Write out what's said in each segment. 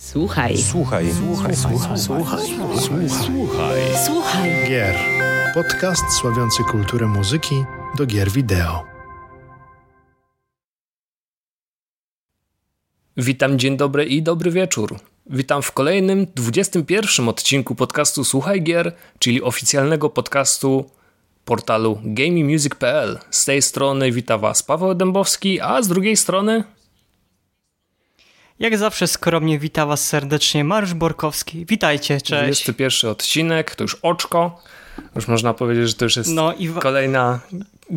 Słuchaj. Słuchaj. Słuchaj. Słuchaj. Słuchaj. Słuchaj. Słuchaj. Słuchaj. Gier. Podcast sławiący kulturę muzyki do gier wideo. Witam, dzień dobry i dobry wieczór. Witam w kolejnym, 21 odcinku podcastu Słuchaj Gier, czyli oficjalnego podcastu portalu gamingmusic.pl. Z tej strony wita Was Paweł Dębowski, a z drugiej strony Jak zawsze skromnie wita Was serdecznie Mariusz Borkowski. Witajcie, cześć. 21 odcinek, to już oczko. Już można powiedzieć, że to już jest No i kolejna,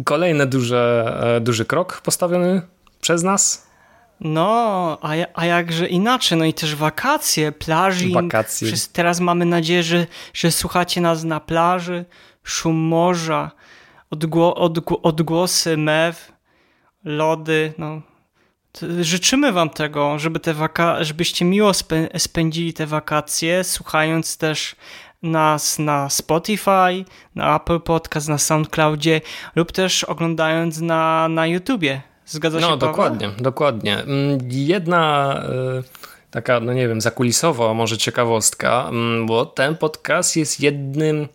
kolejny duży, e, duży krok postawiony przez nas. No, a, a jakże inaczej, no i też wakacje, plażing. Wakacje. Wszyscy teraz mamy nadzieję, że, że słuchacie nas na plaży, szum morza, odgło, odgło, odgłosy mew, lody, no. Życzymy wam tego, żeby te waka- żebyście miło spę- spędzili te wakacje, słuchając też nas na Spotify, na Apple Podcast, na SoundCloudzie lub też oglądając na, na YouTubie. Zgadza się No, dokładnie, dokładnie. Mm, Jedna e, taka, no nie wiem, zakulisowa, może ciekawostka, mm, bo ten podcast jest jednym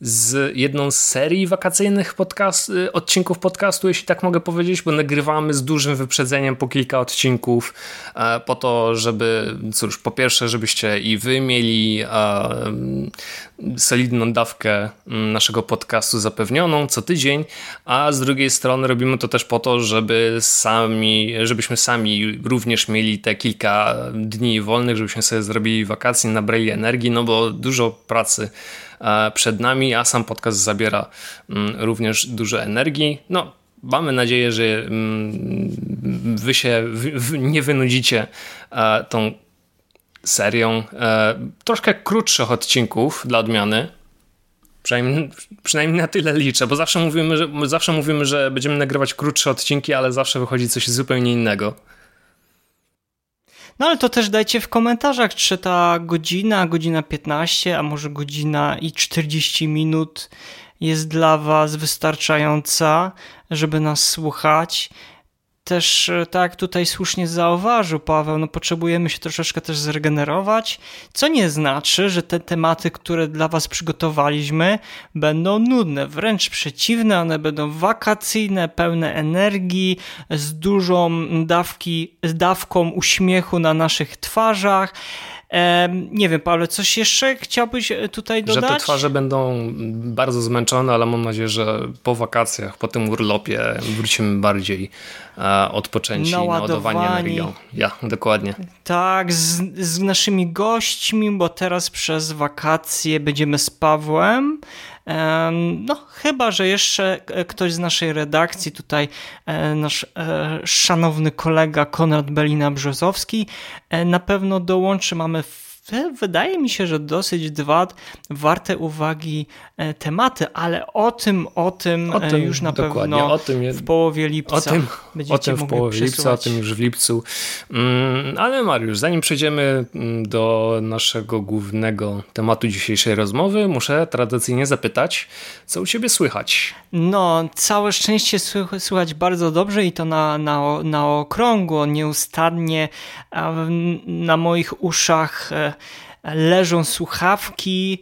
z jedną z serii wakacyjnych podcast, y, odcinków podcastu, jeśli tak mogę powiedzieć, bo nagrywamy z dużym wyprzedzeniem po kilka odcinków e, po to, żeby, cóż, po pierwsze, żebyście i wy mieli e, solidną dawkę mm, naszego podcastu zapewnioną co tydzień, a z drugiej strony robimy to też po to, żeby sami, żebyśmy sami również mieli te kilka dni wolnych, żebyśmy sobie zrobili wakacje, nabrali energii, no bo dużo pracy przed nami, a sam podcast zabiera mm, również dużo energii. No, mamy nadzieję, że mm, wy się nie wynudzicie e, tą serią e, troszkę krótszych odcinków dla odmiany. Przynajmniej, przynajmniej na tyle liczę, bo zawsze mówimy, że, zawsze mówimy, że będziemy nagrywać krótsze odcinki, ale zawsze wychodzi coś zupełnie innego. No ale to też dajcie w komentarzach, czy ta godzina, godzina 15, a może godzina i 40 minut jest dla Was wystarczająca, żeby nas słuchać. Też, e, tak tutaj słusznie zauważył Paweł, no potrzebujemy się troszeczkę też zregenerować, co nie znaczy, że te tematy, które dla Was przygotowaliśmy, będą nudne. Wręcz przeciwne, one będą wakacyjne, pełne energii, z dużą dawki, z dawką uśmiechu na naszych twarzach. Nie wiem, Paweł, coś jeszcze chciałbyś e, tutaj Że dodać? te twarze będą bardzo zmęczone, ale mam nadzieję, że po wakacjach, po tym urlopie wrócimy bardziej e, odpoczęci, Naładowani. energią. Ja, dokładnie. Tak, z, z naszymi gośćmi, bo teraz przez wakacje będziemy z Pawłem. No, chyba, że jeszcze ktoś z naszej redakcji, tutaj e, nasz e, szanowny kolega Konrad Belina-Brzozowski, e, na pewno dołączy. Mamy, w- wydaje mi się, że dosyć dwa warte uwagi e, tematy, ale o tym, o tym, O e, tym już na pewno o tym je- w połowie lipca O tym, o tym w połowie lipca, o tym już w lipcu. Mm, ale Mariusz, zanim przejdziemy mm, do naszego głównego tematu dzisiejszej rozmowy, muszę tradycyjnie zapytać, co u ciebie słychać? No, całe szczęście słych- słychać bardzo dobrze i to na, na, na okrągło, nieustannie na moich uszach e, leżą słuchawki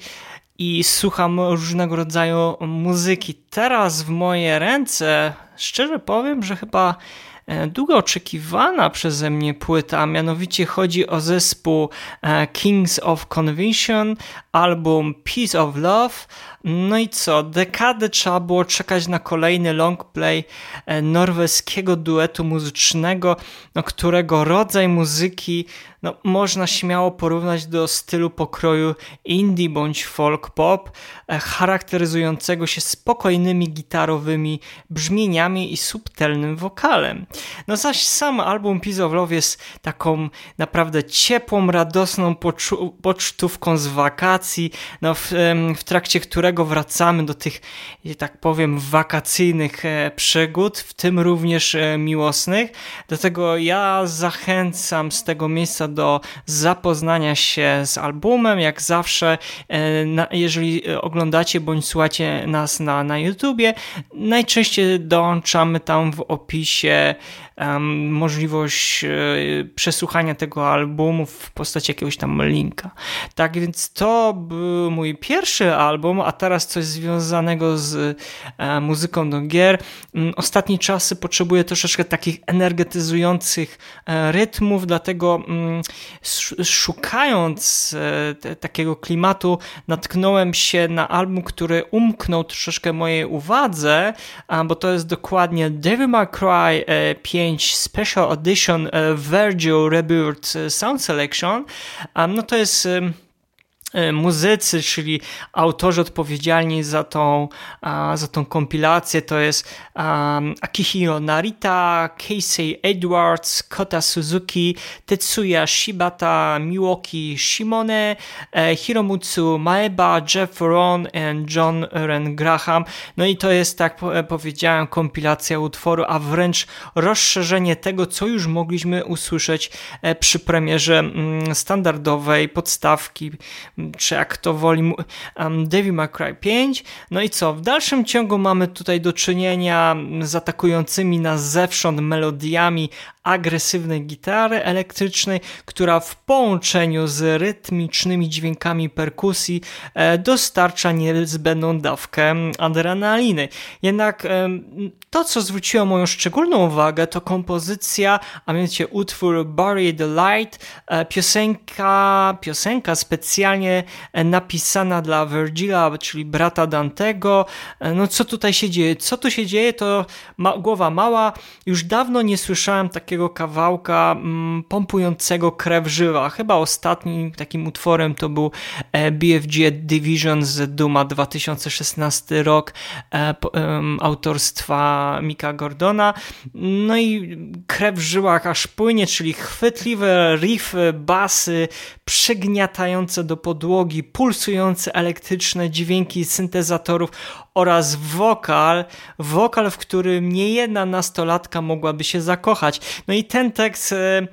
i słucham różnego rodzaju muzyki. Teraz w moje ręce, szczerze powiem, że chyba e, długo oczekiwana przeze mnie płyta, a mianowicie chodzi o zespół e, Kings of Convention, album Peace of Love. No i co, dekadę trzeba było czekać na kolejny long play e, norweskiego duetu muzycznego, no, którego rodzaj muzyki no, można śmiało porównać do stylu pokroju indie bądź folk pop, e, charakteryzującego się spokojnymi gitarowymi brzmieniami i subtelnym wokalem. No zaś sam album Peace of Love jest taką naprawdę ciepłą, radosną pocztówką z wakacji, no w, w trakcie którego wracamy do tych, że tak powiem, wakacyjnych e, przygód, w tym również e, miłosnych. Dlatego ja zachęcam z tego miejsca do zapoznania się z albumem. Jak zawsze, e, jeżeli oglądacie bądź słuchacie nas na, na YouTubie, najczęściej dołączamy tam w opisie możliwość um, przesłuchania tego albumu w postaci jakiegoś tam linka. Tak więc to był mój pierwszy album, a teraz coś związanego z e, muzyką do gier. Um, ostatnie czasy potrzebuję troszeczkę takich energetyzujących e, rytmów, dlatego mm, szukając e, takiego klimatu natknąłem się na album, który umknął troszeczkę mojej uwadze, bo to jest dokładnie Devil May Cry 5 e, Special Edition Virgil Rebirth Sound Selection. No to jest E, muzycy, czyli autorzy odpowiedzialni za tą, za tą kompilację to jest Akihiro Narita, Casey Edwards, Kota Suzuki, Tetsuya Shibata, Miwoki Shimone, e, Hiromutsu Maeba, Jeff Ron i John Ren Graham. No i to jest, tak powiedziałem, kompilacja utworu, a wręcz rozszerzenie tego, co już mogliśmy usłyszeć e, przy premierze mm, standardowej podstawki czy jak to woli um, Devil May Cry 5. No i co? W dalszym ciągu mamy tutaj do czynienia z atakującymi nas zewsząd melodiami agresywnej gitary elektrycznej, która w połączeniu z rytmicznymi dźwiękami perkusji e, dostarcza niezbędną dawkę adrenaliny. Jednak e, to, co zwróciło moją szczególną uwagę, to kompozycja, a mianowicie utwór Bury the Light, e, piosenka, piosenka specjalnie napisana dla Virgila, czyli brata Dantego. No co tutaj się dzieje? Co tu się dzieje? To ma, głowa mała. Już dawno nie słyszałem takiego takiego kawałka mm, pompującego krew żywa. Chyba ostatnim takim utworem to był e, BFG Division z Duma 2016 rok e, autorstwa Mika Gordona. No i krew w żyłach aż płynie, czyli chwytliwe riffy, basy, przygniatające do podłogi, pulsujące elektryczne dźwięki syntezatorów oraz wokal, wokal, w którym niejedna nastolatka mogłaby się zakochać. No i ten tekst e,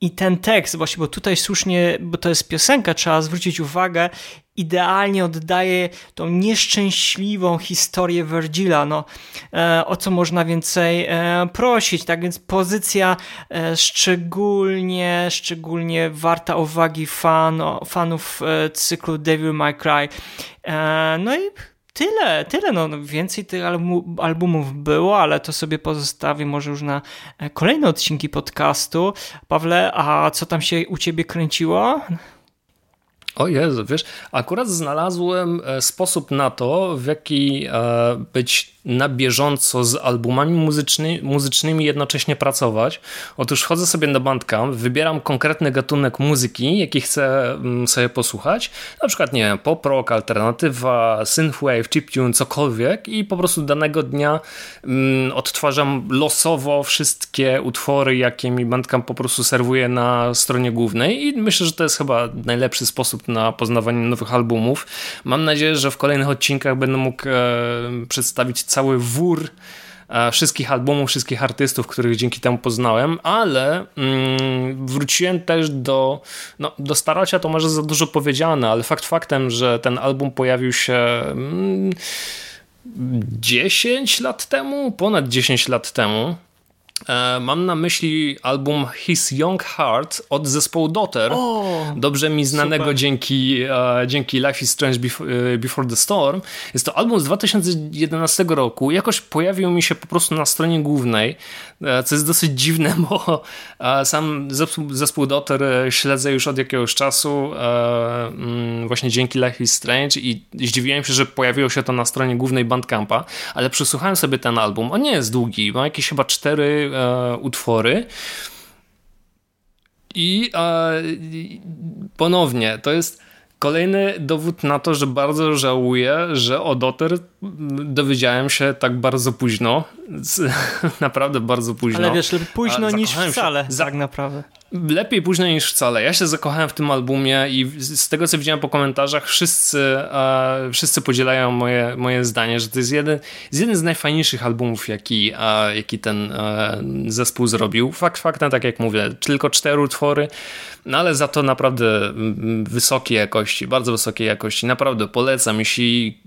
i ten tekst, właśnie, bo tutaj słusznie, bo to jest piosenka, trzeba zwrócić uwagę, idealnie oddaje tą nieszczęśliwą historię Virgila. No, e, o co można więcej e, prosić? Tak więc pozycja szczególnie, szczególnie warta uwagi fan, fanów cyklu Devil May Cry. No i Tyle, tyle, no więcej tych albumów było, ale to sobie pozostawię może już na e, kolejne odcinki podcastu. Pawle, a co tam się u ciebie kręciło? O Jezu, wiesz, akurat znalazłem e, sposób na to, w jaki e, być na bieżąco z albumami muzyczny, muzycznymi jednocześnie pracować. Otóż wchodzę sobie na Bandcamp, wybieram konkretny gatunek muzyki, jaki chcę mm, sobie posłuchać, na przykład, nie wiem, pop rock, alternatywa, synthwave, chiptune, cokolwiek i po prostu danego dnia mm, odtwarzam losowo wszystkie utwory, jakie mi Bandcamp po prostu serwuje na stronie głównej i myślę, że to jest chyba najlepszy sposób na poznawanie nowych albumów. Mam nadzieję, że w kolejnych odcinkach będę mógł e, przedstawić cały wór e, wszystkich albumów, wszystkich artystów, których dzięki temu poznałem, ale mm, wróciłem też do, no, do Starocia, to może za dużo powiedziane, ale fakt faktem, że ten album pojawił się mm, 10 lat temu, ponad 10 lat temu, mam na myśli album His Young Heart od zespołu Daughter, dobrze mi znanego dzięki, e, dzięki Life is Strange e, Before the Storm. Jest to album z 2011 roku. Jakoś pojawił mi się po prostu na stronie głównej, co jest dosyć dziwne, bo sam zespół, zespół Daughter śledzę już od jakiegoś czasu, mm, właśnie dzięki Life is Strange i zdziwiłem się, że pojawiło się to na stronie głównej Bandcampa, ale przesłuchałem sobie ten album. On nie jest długi, ma jakieś chyba cztery e, utwory. I e, ponownie, to jest kolejny dowód na to, że bardzo żałuję, że o Dotter dowiedziałem się tak bardzo późno. naprawdę bardzo późno. Ale wiesz, późno niż wcale, się, tak naprawdę lepiej późno niż wcale. Ja się zakochałem w tym albumie i z tego, co widziałem po komentarzach, wszyscy, e, wszyscy podzielają moje, moje zdanie, że to jest jeden, jest jeden z najfajniejszych albumów, jaki, e, jaki ten e, zespół zrobił. Fakt faktem, tak jak mówię, tylko cztery utwory, no ale za to naprawdę wysokiej jakości, bardzo wysokiej jakości. Naprawdę polecam, jeśli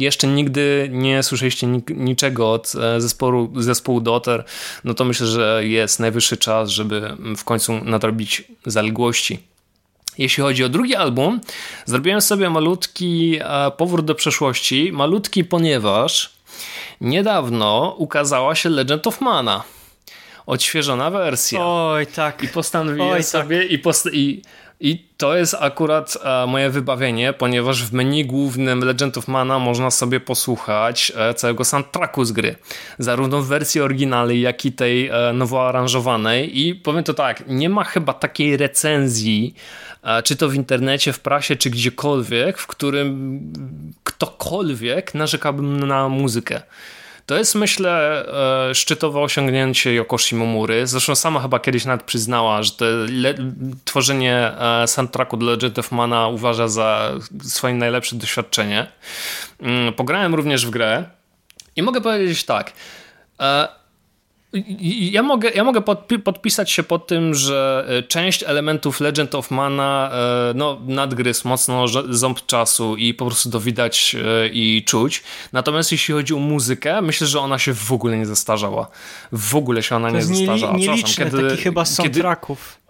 jeszcze nigdy nie słyszeliście niczego od e, zespołu, zespołu Dotter, no to myślę, że jest najwyższy czas, żeby w końcu nadrobić zaległości. Jeśli chodzi o drugi album, zrobiłem sobie malutki e, powrót do przeszłości. Malutki, ponieważ niedawno ukazała się Legend of Mana. Odświeżona wersja. Oj, tak. I postanowiłem Oj, tak. sobie tak. i, post i i to jest akurat e, moje wybawienie, ponieważ w menu głównym Legend of Mana można sobie posłuchać e, całego soundtracku z gry. Zarówno w wersji oryginalnej, jak i tej e, nowo aranżowanej. I powiem to tak, nie ma chyba takiej recenzji, czy to w internecie, w prasie, czy gdziekolwiek, w którym ktokolwiek narzekałbym na muzykę. To jest myślę e, szczytowe osiągnięcie Yoko Shimomury. Zresztą sama chyba kiedyś nawet przyznała, że tworzenie e, soundtracku dla Legend of Mana uważa za swoje najlepsze doświadczenie. Mm, pograłem również w grę i mogę powiedzieć tak. Ja mogę, ja mogę podpi podpisać się pod tym, że e, część elementów Legend of Mana e, no, nadgryzł mocno ząb czasu i po prostu to widać e, i czuć. Natomiast jeśli chodzi o muzykę, myślę, że ona się w ogóle nie zastarzała. W ogóle się ona to nie zestarzała. Nieliczne kiedy, taki chyba soundtracków. Kiedy...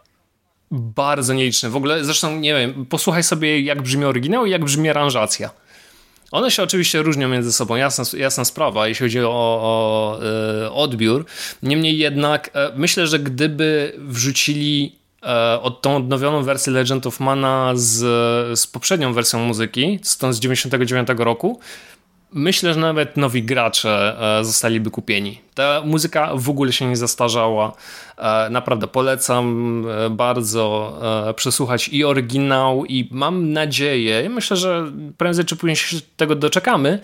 Bardzo nieliczny. W ogóle, zresztą, nie wiem, posłuchaj sobie jak brzmi oryginał i jak brzmi aranżacja. One się oczywiście różnią między sobą, jasna, jasna sprawa, jeśli chodzi o, o e, odbiór. Niemniej jednak e, myślę, że gdyby wrzucili e, od tą odnowioną wersję Legend of Mana z, z poprzednią wersją muzyki, z tą z 99 roku, myślę, że nawet nowi gracze zostaliby kupieni. Ta muzyka w ogóle się nie zastarzała. E, naprawdę polecam e, bardzo e, przesłuchać i oryginał, i mam nadzieję, myślę, że prędzej czy później się tego doczekamy.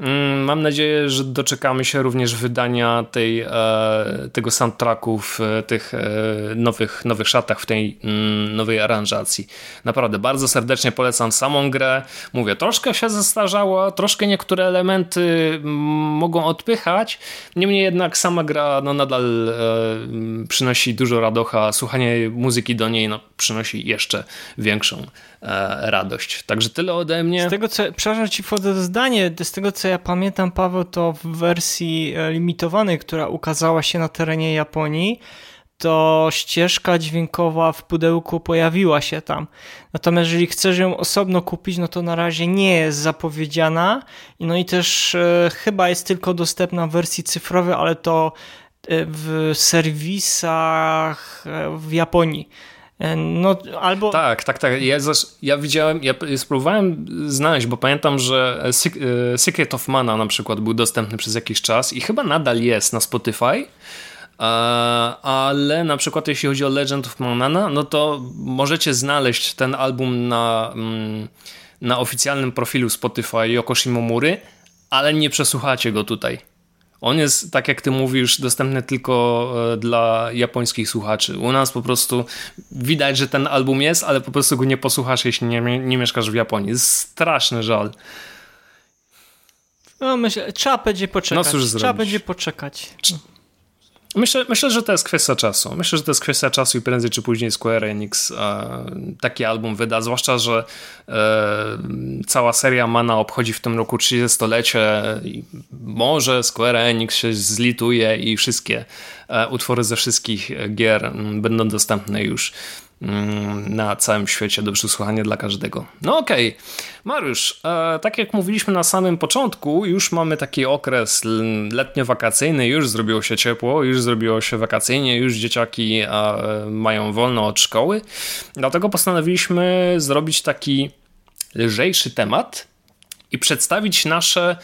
Mm, mam nadzieję, że doczekamy się również wydania tej, tego soundtracku w tych nowych, nowych szatach, w tej mm, nowej aranżacji. Naprawdę bardzo serdecznie polecam samą grę. Mówię, troszkę się zestarzała, troszkę niektóre elementy mm, mogą odpychać, niemniej jednak sama gra no, nadal e, przynosi dużo radocha, słuchanie muzyki do niej no, przynosi jeszcze większą e, radość. Także tyle ode mnie. Z tego co, przepraszam ci wchodzę zdanie, z tego co ja pamiętam Paweł, to w wersji e, limitowanej, która ukazała się na terenie Japonii, to ścieżka dźwiękowa w pudełku pojawiła się tam. Natomiast jeżeli chcesz ją osobno kupić, no to na razie nie jest zapowiedziana. No i też e, chyba jest tylko dostępna w wersji cyfrowej, ale to w serwisach e, w Japonii. E, no, albo... Tak, tak, tak. Ja, ja widziałem, ja spróbowałem znaleźć, bo pamiętam, że Secret of Mana na przykład był dostępny przez jakiś czas i chyba nadal jest na Spotify. E, ale na przykład jeśli chodzi o Legend of Manana, no to możecie znaleźć ten album na, mm, na oficjalnym profilu Spotify Yoko Shimomury, ale nie przesłuchacie go tutaj. On jest, tak jak ty mówisz, dostępny tylko e, dla japońskich słuchaczy. U nas po prostu widać, że ten album jest, ale po prostu go nie posłuchasz, jeśli nie, nie mieszkasz w Japonii. Jest straszny żal. No myślę, trzeba będzie poczekać. No cóż trzeba zrobić? będzie poczekać. Myślę, myślę, że to jest kwestia czasu. Myślę, że to jest kwestia czasu i prędzej czy później Square Enix e, taki album wyda, zwłaszcza, że e, cała seria Mana obchodzi w tym roku 30-lecie i może Square Enix się zlituje i wszystkie e, utwory ze wszystkich gier będą dostępne już na całym świecie do przesłuchania dla każdego. No okej, okay. Mariusz, e, tak jak mówiliśmy na samym początku, już mamy taki okres letnio-wakacyjny, już zrobiło się ciepło, już zrobiło się wakacyjnie, już dzieciaki e, mają wolno od szkoły, dlatego postanowiliśmy zrobić taki lżejszy temat i przedstawić nasze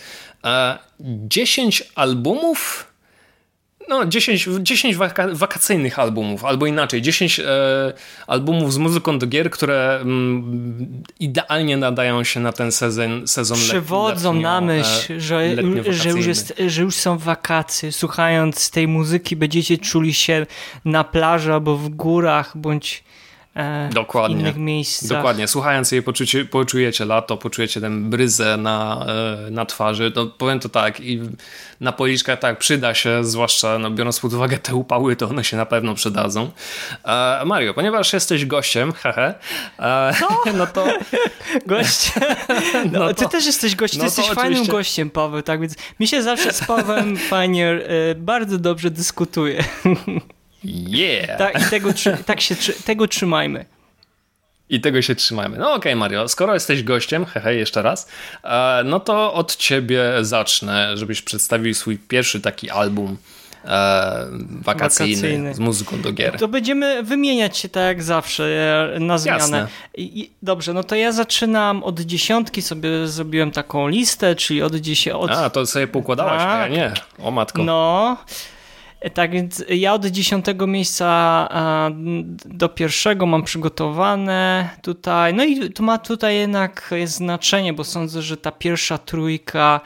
e, 10 albumów no, 10, 10 waka wakacyjnych albumów, albo inaczej, 10 e, albumów z muzyką do gier, które mm, idealnie nadają się na ten sezon sezon Przywodzą letnio, na myśl, e, że, że, już jest, że już są wakacje. Słuchając tej muzyki będziecie czuli się na plaży albo w górach, bądź Dokładnie. w innych miejscach. Dokładnie, słuchając jej poczucie, poczujecie lato, poczujecie tę bryzę na, e, na twarzy. No, powiem to tak, i na policzkach tak, przyda się, zwłaszcza no, biorąc pod uwagę te upały, to one się na pewno przydadzą. E, Mario, ponieważ jesteś gościem, hehe, e, no to... Gość. No, no to, ty też jesteś gościem, no ty jesteś oczywiście... fajnym gościem, Paweł, tak więc mi się zawsze z Pawłem fajnie, e, bardzo dobrze dyskutuje. Yeah! Tak, i tego, tak się, tego trzymajmy. I tego się trzymajmy. No okej, okay, Mario, skoro jesteś gościem, hehe, jeszcze raz, e, no to od ciebie zacznę, żebyś przedstawił swój pierwszy taki album e, wakacyjny, wakacyjny, z muzyką do gier. To będziemy wymieniać się tak jak zawsze na zmianę. I, dobrze, no to ja zaczynam od dziesiątki, sobie zrobiłem taką listę, czyli od dziesiątki. Od... A, to sobie pokładałaś, tak. ja nie. O matko. No, tak więc ja od dziesiątego miejsca do pierwszego mam przygotowane tutaj. No i to ma tutaj jednak znaczenie, bo sądzę, że ta pierwsza trójka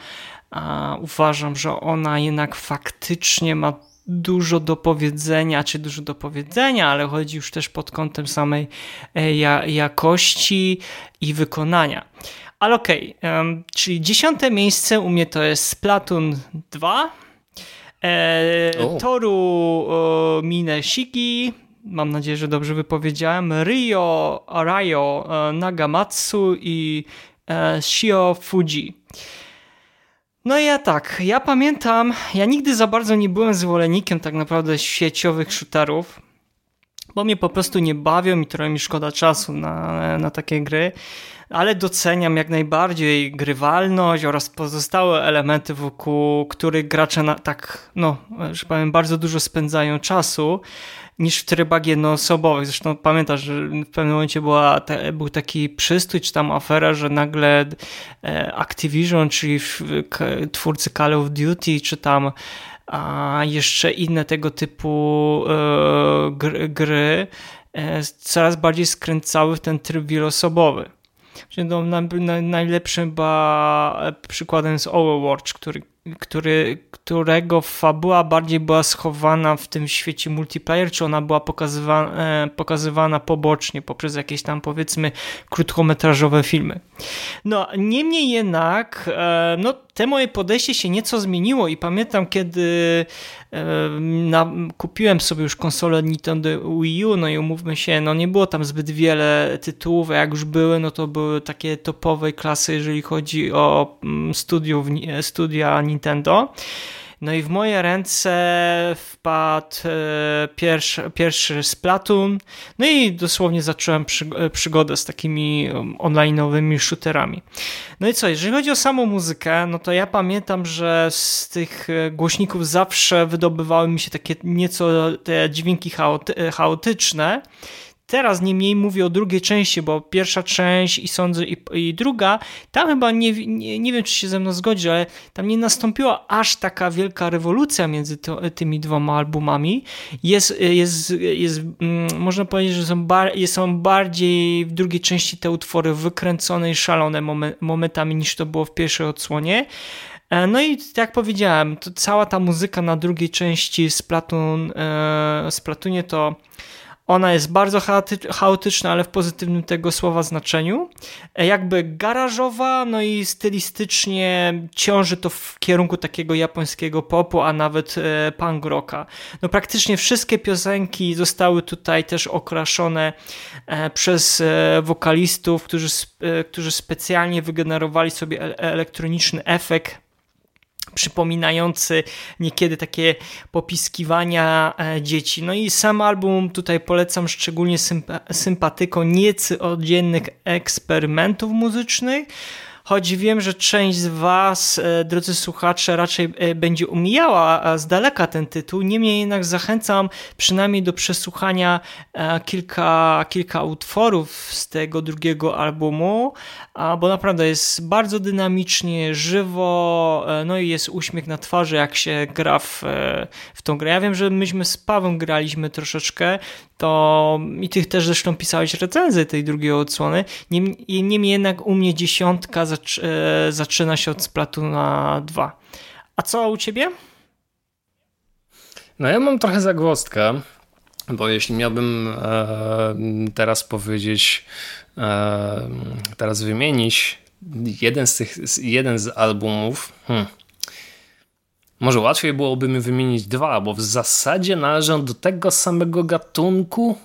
uważam, że ona jednak faktycznie ma dużo do powiedzenia, czy dużo do powiedzenia, ale chodzi już też pod kątem samej e, jakości i wykonania. Ale okej, okay, czyli dziesiąte miejsce u mnie to jest Splatoon 2 E, Toru Mineshiki, mam nadzieję, że dobrze wypowiedziałem, Ryo Arayo e, Nagamatsu i e, Shio Fuji. No i ja tak, ja pamiętam, ja nigdy za bardzo nie byłem zwolennikiem tak naprawdę sieciowych shooterów, bo mnie po prostu nie bawią i trochę mi szkoda czasu na, na takie gry ale doceniam jak najbardziej grywalność oraz pozostałe elementy, wokół których gracze na, tak, no, że powiem, bardzo dużo spędzają czasu niż w trybach jednoosobowych. Zresztą pamiętasz, że w pewnym momencie była, te, był taki przystój, czy tam afera, że nagle e, Activision, czyli twórcy Call of Duty, czy tam a jeszcze inne tego typu e, gry, e, coraz bardziej skręcały w ten tryb wielosobowy. Najlepszym chyba przykładem jest Overwatch, który, który, którego fabuła bardziej była schowana w tym świecie multiplayer, czy ona była pokazywana, e, pokazywana pobocznie poprzez jakieś tam powiedzmy krótkometrażowe filmy. No, niemniej jednak, e, no, te moje podejście się nieco zmieniło i pamiętam, kiedy e, na, kupiłem sobie już konsolę Nintendo Wii U, no i umówmy się, no nie było tam zbyt wiele tytułów, a jak już były, no to były takie topowej klasy, jeżeli chodzi o mm, studiów, studia Nintendo. No i w moje ręce wpadł e, pierwszy, pierwszy Splatoon, no i dosłownie zacząłem e, przygodę z takimi um, online'owymi shooterami. No i co, jeżeli chodzi o samą muzykę, no to ja pamiętam, że z tych e, głośników zawsze wydobywały mi się takie nieco te dźwięki chaotyczne Teraz niemniej mówię o drugiej części, bo pierwsza część i sądzę i, i druga, tam chyba nie, nie, nie, wiem, czy się ze mną zgodzi, ale tam nie nastąpiła aż taka wielka rewolucja między to, tymi dwoma albumami. Jest, jest, jest mm, można powiedzieć, że są, bar, są bardziej w drugiej części te utwory wykręcone i szalone momentami niż to było w pierwszej odsłonie. E, no i jak powiedziałem, cała ta muzyka na drugiej części Splatoon, e, Splatoonie to ona jest bardzo chaotyczna, ale w pozytywnym tego słowa znaczeniu. E, jakby garażowa, no i stylistycznie ciąży to w kierunku takiego japońskiego popu, a nawet e, punk rocka. No praktycznie wszystkie piosenki zostały tutaj też okraszone e, przez wokalistów, którzy, którzy specjalnie wygenerowali sobie elektroniczny efekt przypominający niekiedy takie popiskiwania e, dzieci. No i sam album tutaj polecam szczególnie sympatyką niecy oddziennych eksperymentów muzycznych, choć wiem, że część z Was, e, drodzy słuchacze, raczej e, będzie umijała z daleka ten tytuł. Niemniej jednak zachęcam przynajmniej do przesłuchania e, kilka, kilka utworów z tego drugiego albumu, bo naprawdę jest bardzo dynamicznie, żywo, no i jest uśmiech na twarzy, jak się gra w, w tą grę. Ja wiem, że myśmy z Pawem graliśmy troszeczkę, to i tych też zresztą pisałeś recenzję tej drugiej odsłony. Niemniej niemniej jednak u mnie dziesiątka zac e, zaczyna się od Splatuna 2. A co u ciebie? No ja mam trochę zagwozdkę, Bo jeśli miałbym e, teraz powiedzieć, e, teraz wymienić jeden z tych, jeden z albumów, hmm, może łatwiej byłoby mi wymienić dwa, bo w zasadzie należą do tego samego gatunku.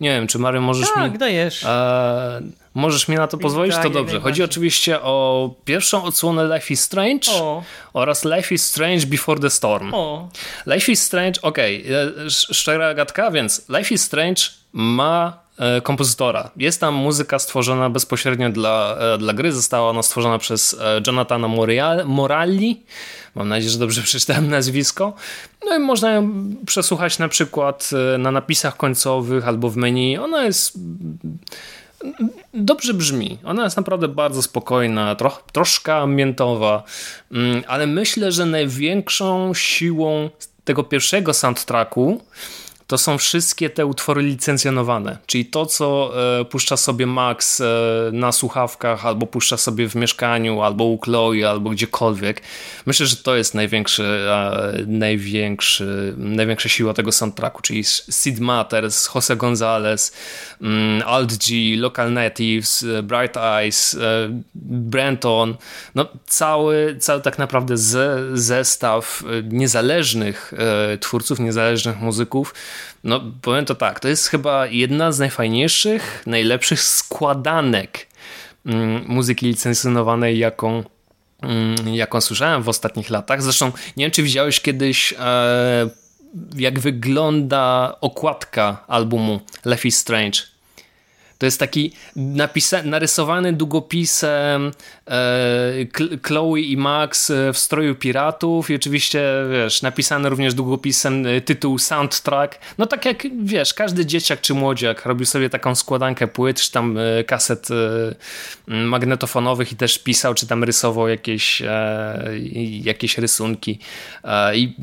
Nie wiem, czy Mario możesz tak, mi... dajesz. E, możesz mi na to pozwolić? To dobrze. Chodzi oczywiście o pierwszą odsłonę Life is Strange o. oraz Life is Strange Before the Storm. O. Life is Strange, okej, okay. szczera gadka, więc Life is Strange ma e, kompozytora. Jest tam muzyka stworzona bezpośrednio dla, e, dla gry. Została ona stworzona przez e, Jonathana Morali. Mam nadzieję, że dobrze przeczytałem nazwisko. No i można ją przesłuchać na przykład na napisach końcowych albo w menu. Ona jest dobrze brzmi. Ona jest naprawdę bardzo spokojna, tro, troszkę ambientowa, mm, ale myślę, że największą siłą tego pierwszego soundtracku to są wszystkie te utwory licencjonowane, czyli to, co e, puszcza sobie Max e, na słuchawkach, albo puszcza sobie w mieszkaniu, albo u Chloe, albo gdziekolwiek. Myślę, że to jest największy, e, największy, największa siła tego soundtracku, czyli Sid Matters, Jose Gonzalez, mm, Alt G, Local Natives, Bright Eyes, Brenton, no cały, cały tak naprawdę zestaw niezależnych twórców, niezależnych muzyków, no, powiem to tak, to jest chyba jedna z najfajniejszych, najlepszych składanek mm, muzyki licencjonowanej, jaką, mm, jaką słyszałem w ostatnich latach. Zresztą nie wiem, czy widziałeś kiedyś e, jak wygląda okładka albumu Life is Strange. To jest taki narysowany długopisem e, Chloe i Max e, w stroju piratów i oczywiście, wiesz, napisany również długopisem e, tytuł soundtrack. No tak jak, wiesz, każdy dzieciak czy młodziak robił sobie taką składankę płyt, czy tam e, kaset e, magnetofonowych i też pisał, czy tam rysował jakieś, e, jakieś rysunki. I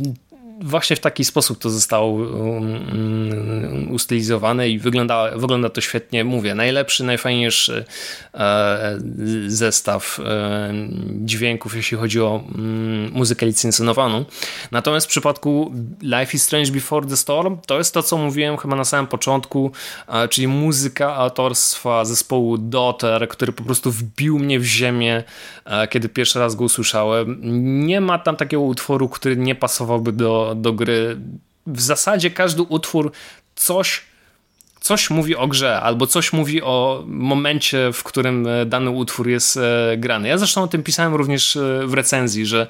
właśnie w taki sposób to zostało um, um, ustylizowane i wygląda, wygląda to świetnie. Mówię, najlepszy, najfajniejszy e, zestaw e, dźwięków, jeśli chodzi o mm, muzykę licencjonowaną. Natomiast w przypadku Life is Strange Before the Storm to jest to, co mówiłem chyba na samym początku, e, czyli muzyka autorstwa zespołu Daughter, który po prostu wbił mnie w ziemię, kiedy pierwszy raz go usłyszałem. Nie ma tam takiego utworu, który nie pasowałby do do, gry. W zasadzie każdy utwór coś coś mówi o grze, albo coś mówi o momencie, w którym e, dany utwór jest e, grany. Ja zresztą o tym pisałem również e, w recenzji, że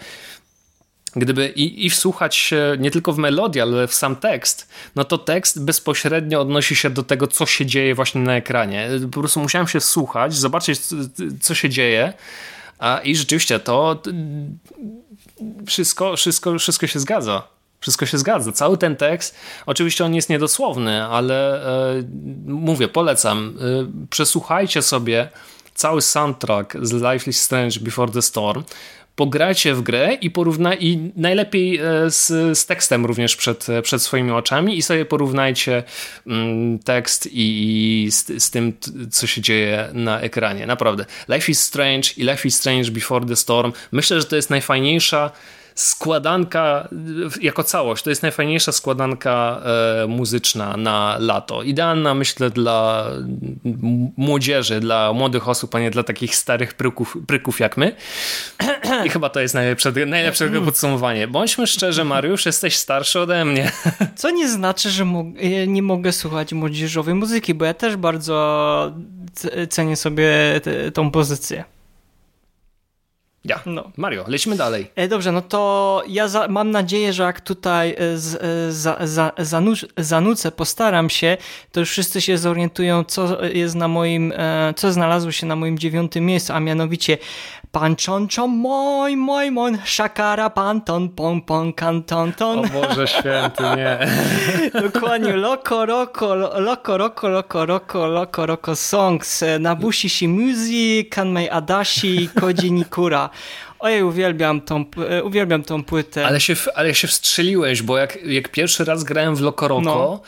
gdyby i, i wsłuchać się nie tylko w melodię, ale w sam tekst, no to tekst bezpośrednio odnosi się do tego, co się dzieje właśnie na ekranie. Po prostu musiałem się słuchać, zobaczyć, co się dzieje, a i rzeczywiście to wszystko, wszystko, wszystko się zgadza. Wszystko się zgadza. Cały ten tekst, oczywiście on jest niedosłowny, ale e, mówię, polecam. E, przesłuchajcie sobie cały soundtrack z Life is Strange Before the Storm. Pograjcie w grę i porównaj, i najlepiej e, z, z, tekstem również przed, e, przed swoimi oczami i sobie porównajcie mm, tekst i, i z, z, tym, co się dzieje na ekranie. Naprawdę. Life is Strange i Life is Strange Before the Storm. Myślę, że to jest najfajniejsza składanka jako całość, to jest najfajniejsza składanka e, muzyczna na lato. Idealna myślę dla młodzieży, dla młodych osób, a nie dla takich starych pryków, pryków jak my. I chyba to jest najlepsze, najlepsze mm. podsumowanie. Bądźmy szczerzy, Mariusz, jesteś starszy ode mnie. Co nie znaczy, że mo nie mogę słuchać młodzieżowej muzyki, bo ja też bardzo cenię sobie tą pozycję. Ja. No. Mario, lecimy dalej. E, dobrze, no to ja za, mam nadzieję, że jak tutaj e, z, e, za, za, zanuc, zanucę, postaram się, to już wszyscy się zorientują, co jest na moim, co znalazło się na moim dziewiątym miejscu, a mianowicie Pan czonczą moj, moj, mon, szakara, panton, pong, pong, kanton, ton. O Boże święty, nie. Dokładnie, loko, roko, loko, roko, loko, roko, loko, roko songs, Nabushi Shimuzi, Kanmei Adashi, Koji Nikura. Ojej, uwielbiam tą, uwielbiam tą płytę. Ale się, ale się wstrzeliłeś, bo jak, jak pierwszy raz grałem w Loco Roco, no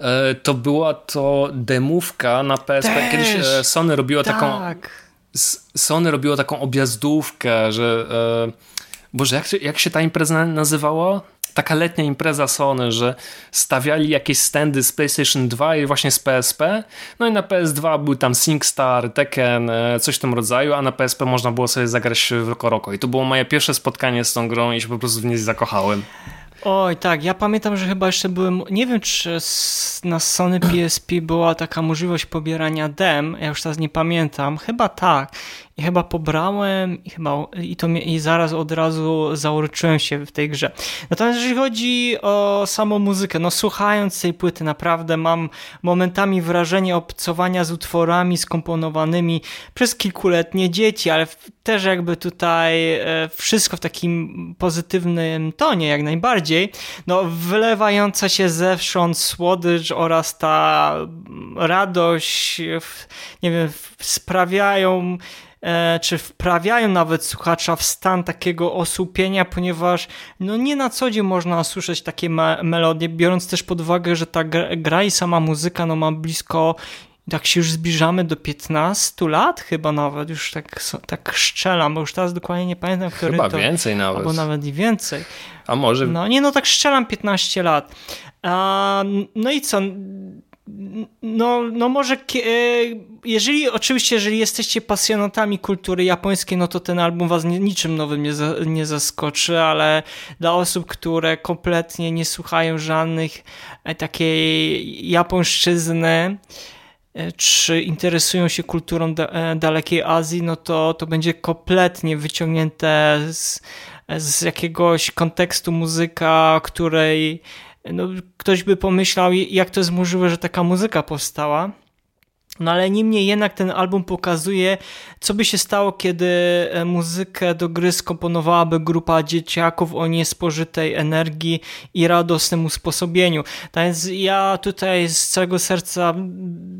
e, to była to demówka na PSP. Też, Kiedyś e, Sony robiło tak. taką Sony robiło taką objazdówkę, że. E, Boże, jak, jak się ta impreza nazywała? Taka letnia impreza Sony, że stawiali jakieś standy z PlayStation 2 i właśnie z PSP, no i na PS2 był tam SingStar, Tekken, e, coś w tym rodzaju, a na PSP można było sobie zagrać w Roko Roko i to było moje pierwsze spotkanie z tą grą i się po prostu w niej zakochałem. Oj, tak, ja pamiętam, że chyba jeszcze byłem, nie wiem czy na Sony PSP była taka możliwość pobierania dem, ja już teraz nie pamiętam, chyba tak i chyba pobrałem i chyba i, to, i zaraz od razu zauroczyłem się w tej grze. Natomiast jeżeli chodzi o samą muzykę, no słuchając tej płyty naprawdę mam momentami wrażenie obcowania z utworami skomponowanymi przez kilkuletnie dzieci, ale też jakby tutaj e, wszystko w takim pozytywnym tonie jak najbardziej. No wylewająca się zewsząd słodycz oraz ta radość, nie wiem, sprawiają czy wprawiają nawet słuchacza w stan takiego osłupienia, ponieważ no nie na co dzień można słyszeć takie me melodie, biorąc też pod uwagę, że ta gra i sama muzyka no ma blisko tak się już zbliżamy do 15 lat chyba nawet, już tak, tak szczelam, bo już teraz dokładnie nie pamiętam, który chyba to... więcej nawet. Albo nawet i więcej. A może... No nie, no tak szczelam 15 lat. A, no i co no, no może, e, jeżeli oczywiście, jeżeli jesteście pasjonatami kultury japońskiej, no to ten album was niczym nowym nie, nie zaskoczy, ale dla osób, które kompletnie nie słuchają żadnych e, takiej japońszczyzny, e, czy interesują się kulturą dalekiej Azji, no to to będzie kompletnie wyciągnięte z, z jakiegoś kontekstu muzyka, której no, ktoś by pomyślał, jak to jest możliwe, że taka muzyka powstała. No ale niemniej jednak ten album pokazuje, co by się stało, kiedy e, muzykę do gry skomponowałaby grupa dzieciaków o niespożytej energii i radosnym usposobieniu. Tak więc ja tutaj z całego serca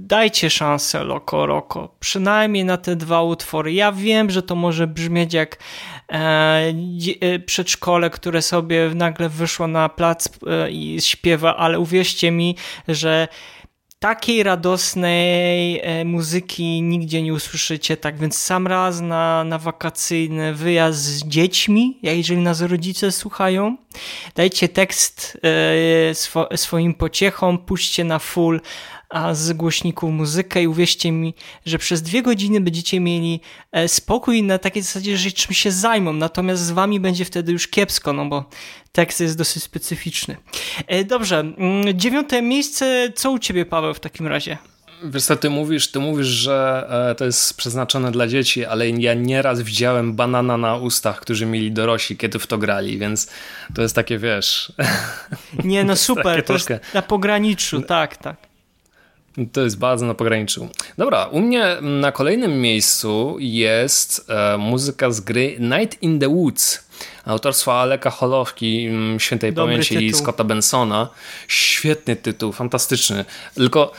dajcie szansę Loco Roco, przynajmniej na te dwa utwory. Ja wiem, że to może brzmieć jak przedszkole, które sobie nagle wyszło na plac e, i śpiewa, ale uwierzcie mi, że takiej radosnej e, muzyki nigdzie nie usłyszycie, tak więc sam raz na, na wakacyjny wyjazd z dziećmi, jeżeli nas rodzice słuchają, dajcie tekst e, swo, swoim pociechom, puśćcie na full a z głośników muzykę i uwierzcie mi, że przez dwie godziny będziecie mieli e, spokój na takiej zasadzie, że czym się zajmą, natomiast z wami będzie wtedy już kiepsko, no bo tekst jest dosyć specyficzny. E, dobrze, mm, dziewiąte miejsce, co u ciebie Paweł w takim razie? Wiesz co, ty mówisz, ty mówisz, że e, to jest przeznaczone dla dzieci, ale ja nieraz widziałem banana na ustach, którzy mieli dorośli, kiedy w to grali, więc to jest takie, wiesz... Nie, no super, to jest na pograniczu, tak, tak. To jest bardzo na pograniczu. Dobra, u mnie na kolejnym miejscu jest e, muzyka z gry Night in the Woods autorstwa Aleka Holowki, mm, świętej Dobry pamięci tytuł. i Scotta Bensona. Świetny tytuł, fantastyczny. Tylko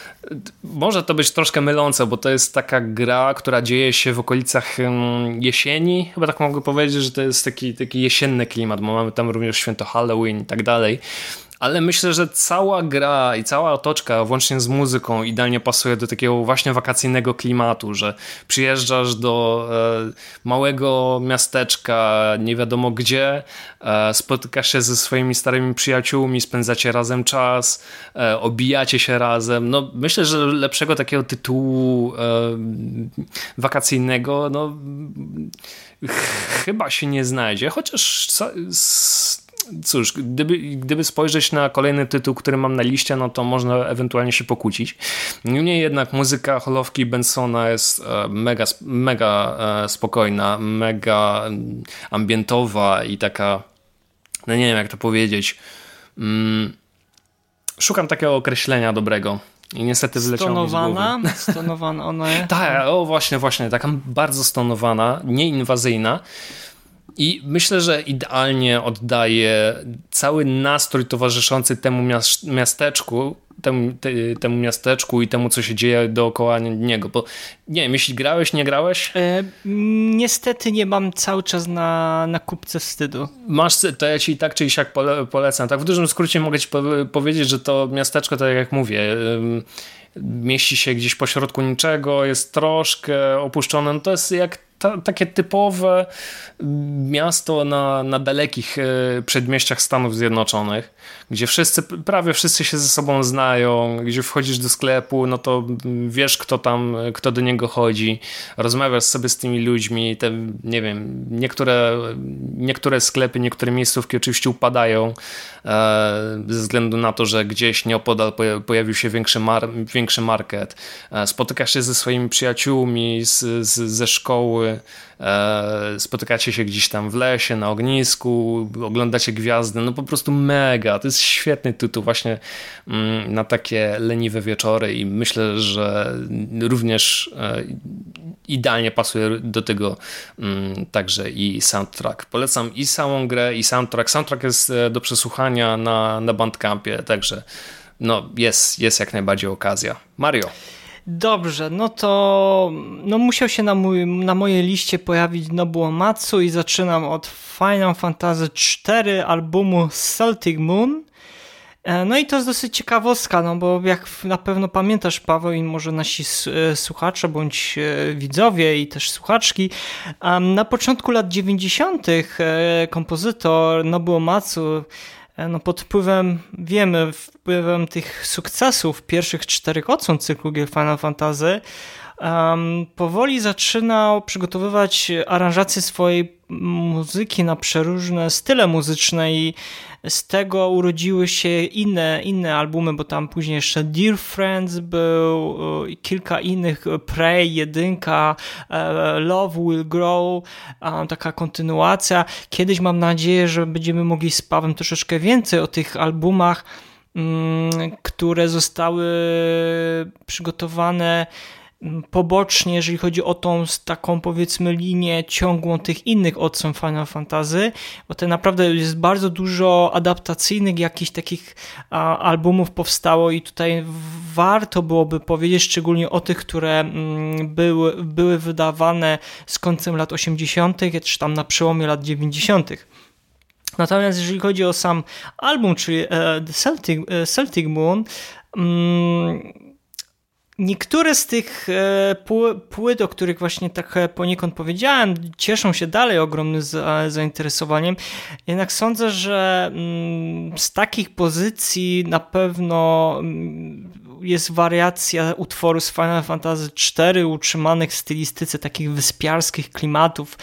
może to być troszkę mylące, bo to jest taka gra, która dzieje się w okolicach mm, jesieni. Chyba tak mogę powiedzieć, że to jest taki, taki jesienny klimat, bo mamy tam również święto Halloween i tak dalej ale myślę, że cała gra i cała otoczka, włącznie z muzyką, idealnie pasuje do takiego właśnie wakacyjnego klimatu, że przyjeżdżasz do e, małego miasteczka, nie wiadomo gdzie, e, spotykasz się ze swoimi starymi przyjaciółmi, spędzacie razem czas, e, obijacie się razem. No, myślę, że lepszego takiego tytułu e, wakacyjnego, no chyba się nie znajdzie, chociaż cóż, gdyby, gdyby spojrzeć na kolejny tytuł, który mam na liście, no to można ewentualnie się pokłócić. Niemniej jednak muzyka Holowki Bensona jest e, mega, mega e, spokojna, mega mm, ambientowa i taka, no nie wiem jak to powiedzieć, mm, szukam takiego określenia dobrego. I niestety wyleciało stonowana? mi. Stonowana ona jest? tak, o właśnie, właśnie, taka bardzo stonowana, nieinwazyjna. I myślę, że idealnie oddaje cały nastrój towarzyszący temu miasteczku, temu, te, temu miasteczku i temu, co się dzieje dookoła niego. Bo nie wiem, jeśli grałeś, nie grałeś? E, niestety nie mam cały czas na, na kupce wstydu. Masz, to ja ci tak czy siak pole, polecam. Tak w dużym skrócie mogę ci powiedzieć, że to miasteczko, tak jak mówię, mieści się gdzieś pośrodku niczego, jest troszkę opuszczone. No to jest jak ta, takie typowe miasto na, na dalekich e, przedmieściach Stanów Zjednoczonych, gdzie wszyscy, prawie wszyscy się ze sobą znają, gdzie wchodzisz do sklepu, no to wiesz, kto tam, kto do niego chodzi, rozmawiasz sobie z tymi ludźmi, te, nie wiem, niektóre, niektóre sklepy, niektóre miejscówki oczywiście upadają e, ze względu na to, że gdzieś nieopodal pojawił się większy, mar, większy market. E, spotykasz się ze swoimi przyjaciółmi z, z, ze szkoły, spotykacie się gdzieś tam w lesie, na ognisku, oglądacie gwiazdy, no po prostu mega, to jest świetny tytuł właśnie mm, na takie leniwe wieczory i myślę, że również e, idealnie pasuje do tego mm, także i soundtrack. Polecam i samą grę, i soundtrack. Soundtrack jest e, do przesłuchania na, na Bandcampie, także no, jest, jest jak najbardziej okazja. Mario. Dobrze, no to no musiał się na, mój, na mojej liście pojawić Nobuo Matsu i zaczynam od Final Fantasy IV albumu Celtic Moon. E, no i to jest dosyć ciekawostka, no bo jak na pewno pamiętasz Paweł i może nasi e, słuchacze bądź e, widzowie i też słuchaczki, na początku lat 90. kompozytor Nobuo Matsu no pod wpływem, wiemy, wpływem tych sukcesów pierwszych czterech odsłon cyklu gier Final Fantasy, um, powoli zaczynał przygotowywać aranżację swojej muzyki na przeróżne style muzyczne i z tego urodziły się inne, inne albumy, bo tam później jeszcze Dear Friends był, i kilka innych, Prey, jedynka, e, Love Will Grow, taka kontynuacja. Kiedyś mam nadzieję, że będziemy mogli z Pawem troszeczkę więcej o tych albumach, mm, które zostały przygotowane pobocznie, jeżeli chodzi o tą taką powiedzmy linię ciągłą tych innych odsłon Final Fantasy, bo to naprawdę jest bardzo dużo adaptacyjnych jakichś takich a, albumów powstało i tutaj warto byłoby powiedzieć szczególnie o tych, które mm, były, były wydawane z końcem lat 80., czy tam na przełomie lat 90. Natomiast jeżeli chodzi o sam album, czyli e, Celtic, e, Celtic Moon, mm, Niektóre z tych e, płyt, o których właśnie tak e, poniekąd powiedziałem, cieszą się dalej ogromnym zainteresowaniem. Jednak sądzę, że mm, z takich pozycji na pewno mm, jest wariacja utworu z Final Fantasy IV utrzymanych w stylistyce takich wyspiarskich klimatów,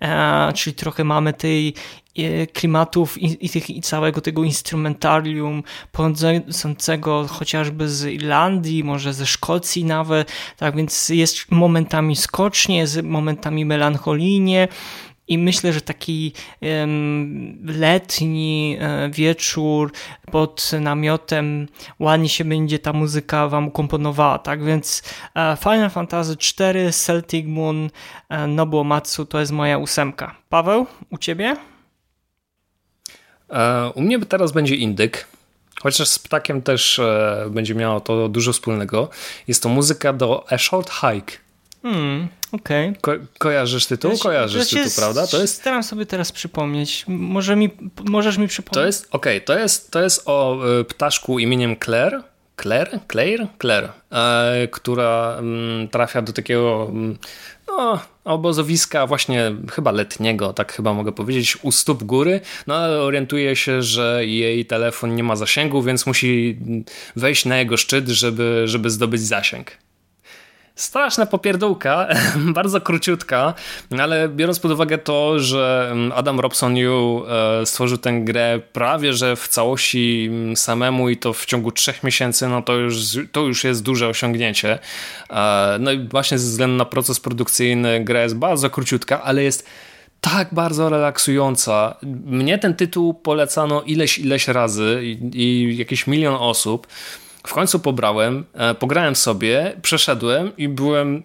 e, czyli trochę mamy tej klimatów i, i, tych, i całego tego instrumentarium pochodzącego chociażby z Irlandii, może ze Szkocji nawet, tak więc jest momentami skocznie, jest momentami melancholijnie, i myślę, że taki letni e, wieczór pod namiotem ładnie się będzie ta muzyka wam komponowała, tak? Więc e, Final Fantasy IV, Celtic Moon, e, Nobuo Matsu to jest moja ósemka. Paweł, u ciebie? U mnie teraz będzie indyk. Chociaż z ptakiem też będzie miało to dużo wspólnego. Jest to muzyka do A Short Hike. Hmm, okej. Okay. Ko kojarzysz tytuł? Wiesz, kojarzysz tytuł, prawda? To jest... Staram sobie teraz przypomnieć. Może mi, możesz mi przypomnieć? To jest, okej, okay, to, jest, to jest o y, ptaszku imieniem Claire. Claire? Claire? Claire. E, która mm, trafia do takiego mm, no, obozowiska właśnie chyba letniego, tak chyba mogę powiedzieć, u stóp góry, no ale orientuje się, że jej telefon nie ma zasięgu, więc musi wejść na jego szczyt, żeby, żeby zdobyć zasięg. Straszna popierdółka, bardzo króciutka, ale biorąc pod uwagę to, że Adam Robson Yu e, stworzył tę grę prawie że w całości samemu i to w ciągu trzech miesięcy, no to już, to już jest duże osiągnięcie. E, no i właśnie ze względu na proces produkcyjny gra jest bardzo króciutka, ale jest tak bardzo relaksująca. Mnie ten tytuł polecano ileś, ileś razy i, i jakieś milion osób. W końcu pobrałem, e, pograłem sobie, przeszedłem i byłem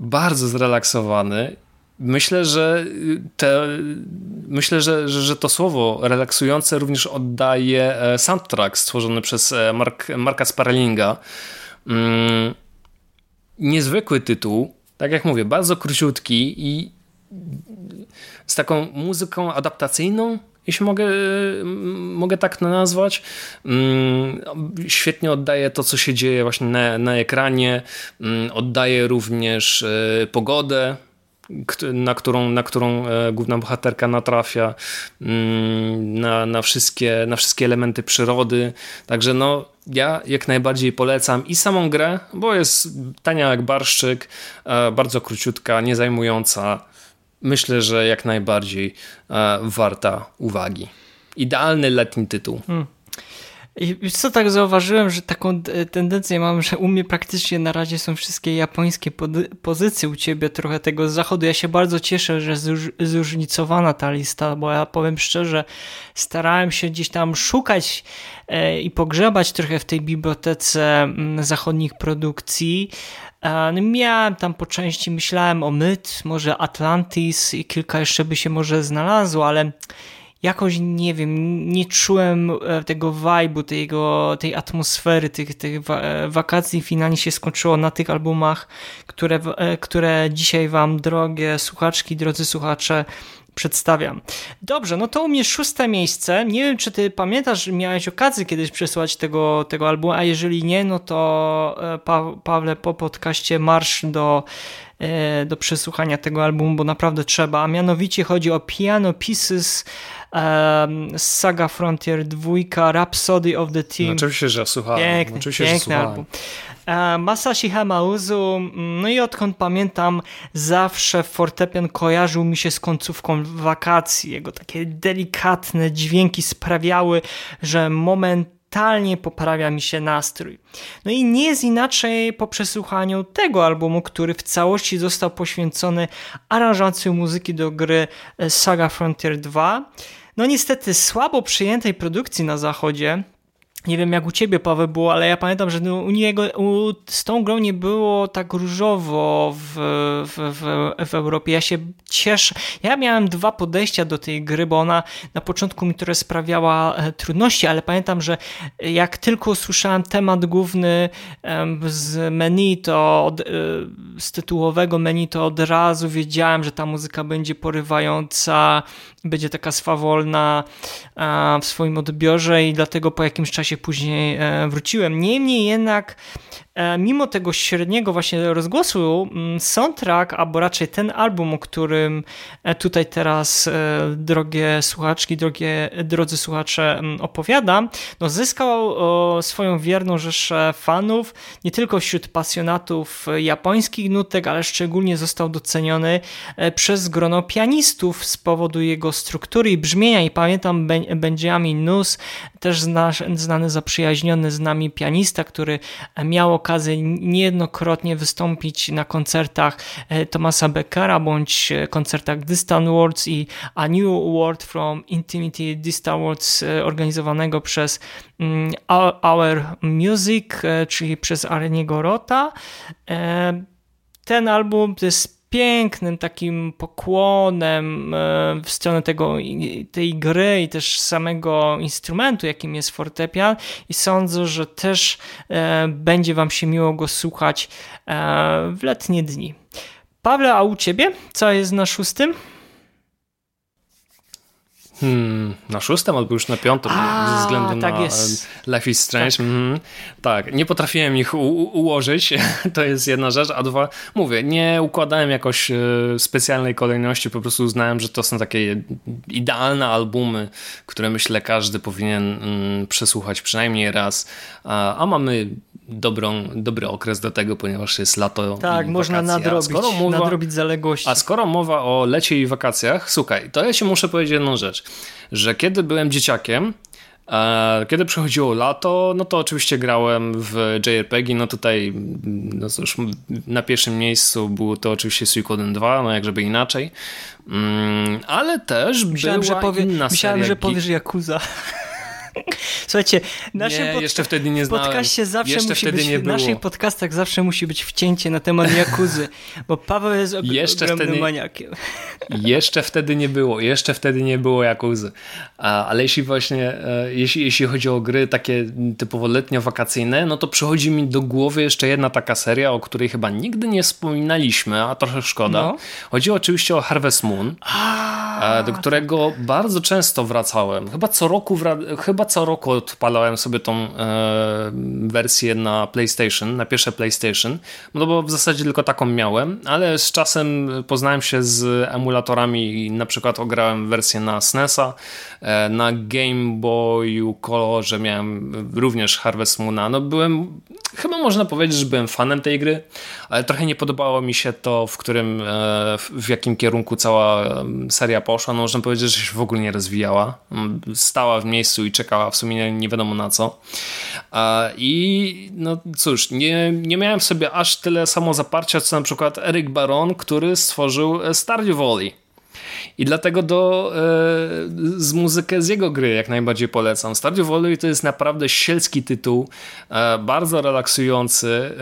bardzo zrelaksowany. Myślę, że te, myślę, że, że, że to słowo relaksujące również oddaje e, soundtrack stworzony przez e, Mark, Marka Sparlinga. Mm, niezwykły tytuł, tak jak mówię, bardzo króciutki i z taką muzyką adaptacyjną, jeśli mogę, mogę tak nazwać. Mm, świetnie oddaje to, co się dzieje właśnie na, na ekranie. Mm, oddaje również e, pogodę, na którą, na którą e, główna bohaterka natrafia, mm, na, na, wszystkie, na wszystkie elementy przyrody. Także no, ja jak najbardziej polecam i samą grę, bo jest tania jak barszczyk, e, bardzo króciutka, niezajmująca. Myślę, że jak najbardziej e, warta uwagi. Idealny letni tytuł. Hmm. I co, tak zauważyłem, że taką tendencję mam, że u mnie praktycznie na razie są wszystkie japońskie pozycje, u ciebie trochę tego z zachodu. Ja się bardzo cieszę, że zróżnicowana ta lista, bo ja powiem szczerze, starałem się gdzieś tam szukać e, i pogrzebać trochę w tej bibliotece mm, zachodnich produkcji. E, no miałem tam po części, myślałem o Myth, może Atlantis i kilka jeszcze by się może znalazło, ale jakoś nie wiem, nie czułem e, tego vibe'u, tego, tej atmosfery, tych, tych e, wakacji. Finalnie się skończyło na tych albumach, które, które dzisiaj wam, drogie słuchaczki, drodzy słuchacze, przedstawiam. Dobrze, no to u mnie szóste miejsce. Nie wiem, czy ty pamiętasz, miałeś okazję kiedyś przesłać tego, tego albumu, a jeżeli nie, no to pa Pawle, po podcaście marsz do do przesłuchania tego albumu, bo naprawdę trzeba, a mianowicie chodzi o Piano Pieces Saga Frontier 2, Rhapsody of the Team. No, oczywiście, że słuchałem. Piękny, oczywiście, piękny że album. E, Masashi Hamauzu, no i odkąd pamiętam, zawsze fortepian kojarzył mi się z końcówką wakacji. Jego takie delikatne dźwięki sprawiały, że moment poprawia mi się nastrój. No i nie jest inaczej po przesłuchaniu tego albumu, który w całości został poświęcony aranżacji muzyki do gry Saga Frontier 2 no niestety słabo przyjętej produkcji na zachodzie, nie wiem jak u ciebie, Paweł, było, ale ja pamiętam, że no, u niego u, z tą grą nie było tak różowo w, w, w, w, Europie. Ja się cieszę. Ja miałem dwa podejścia do tej gry, bo ona na początku mi trochę sprawiała e, trudności, ale pamiętam, że jak tylko usłyszałem temat główny z menu, to od, e, z tytułowego menu, to od razu wiedziałem, że ta muzyka będzie porywająca, będzie taka swawolna w swoim odbiorze i dlatego po jakimś czasie później e, wróciłem. Niemniej jednak mimo tego średniego właśnie rozgłosu, mm, soundtrack, albo raczej ten album, o którym e, tutaj teraz e, drogie słuchaczki, drogie, drodzy słuchacze mm, opowiadam, no zyskał swoją wierną rzeszę fanów, nie tylko wśród pasjonatów japońskich nutek, ale szczególnie został doceniony przez grono pianistów z powodu jego struktury i brzmienia. I pamiętam Benjamin Nus, też znany zaprzyjaźniony z nami pianista, który miał okazję niejednokrotnie wystąpić na koncertach e, Thomasa Beckera bądź e, koncertach Distant Worlds i A New World from Intimity Distant Worlds e, organizowanego przez mm, Our Music, czyli przez Areniego Rota. Ten album to jest pięknym takim pokłonem e, w stronę tego, tej gry i też samego instrumentu, jakim jest fortepian i sądzę, że też e, będzie Wam się miło go słuchać e, w letnie dni. Pawle, a u Ciebie? Co jest na szóstym? Hmm, na szóstym albo już na piątym, A, ze względu tak na jest. Life is Strange. Tak. Mm, tak, nie potrafiłem ich ułożyć, to jest jedna rzecz, a dwa, mówię, nie układałem jakoś e, specjalnej kolejności, po prostu uznałem, że to są takie idealne albumy, które myślę każdy powinien mm, przesłuchać przynajmniej raz, a, a mamy dobrą, dobry okres do tego, ponieważ jest lato Tak, można nadrobić, mowa, nadrobić zaległości. A skoro mowa o lecie i wakacjach, słuchaj, to ja ci muszę powiedzieć jedną rzecz, że kiedy byłem dzieciakiem, e, kiedy przychodziło lato, no to oczywiście grałem w JRPG, no tutaj no cóż, na pierwszym miejscu było to oczywiście Suikoden 2, no jak żeby inaczej, mm, ale też myślałem, była że powie, Myślałem, że powiesz Yakuza. Słuchajcie, naszym nie, pod... jeszcze wtedy nie znałem. podcaście zawsze jeszcze musi być, w naszych podcastach zawsze musi być wcięcie na temat Jakuzy, bo Paweł jest og jeszcze ogromnym wtedy, maniakiem. Jeszcze wtedy nie było, jeszcze wtedy nie było Jakuzy. Ale jeśli właśnie, e, jeśli, jeśli chodzi o gry takie typowo letnio-wakacyjne, no to przychodzi mi do głowy jeszcze jedna taka seria, o której chyba nigdy nie wspominaliśmy, a trochę szkoda. No. Chodzi oczywiście o Harvest Moon. A A, do którego tak. bardzo często wracałem. Chyba co roku, chyba co roku odpalałem sobie tą e, wersję na PlayStation, na pierwsze PlayStation, no bo w zasadzie tylko taką miałem, ale z czasem poznałem się z emulatorami i na przykład ograłem wersję na SNESa, e, na Game Boyu Colorze miałem również Harvest Moona. No byłem, chyba można powiedzieć, że byłem fanem tej gry, ale trochę nie podobało mi się to, w którym, e, w jakim kierunku cała seria poszła. No można powiedzieć, że się w ogóle nie rozwijała. Stała w miejscu i czekała w sumie nie wiadomo na co. I no cóż, nie, nie miałem sobie aż tyle samo zaparcia, co na przykład Eric Baron, który stworzył Stardew Valley. I dlatego do, e, z muzykę z jego gry jak najbardziej polecam. Stardew Valley to jest naprawdę sielski tytuł, e, bardzo relaksujący,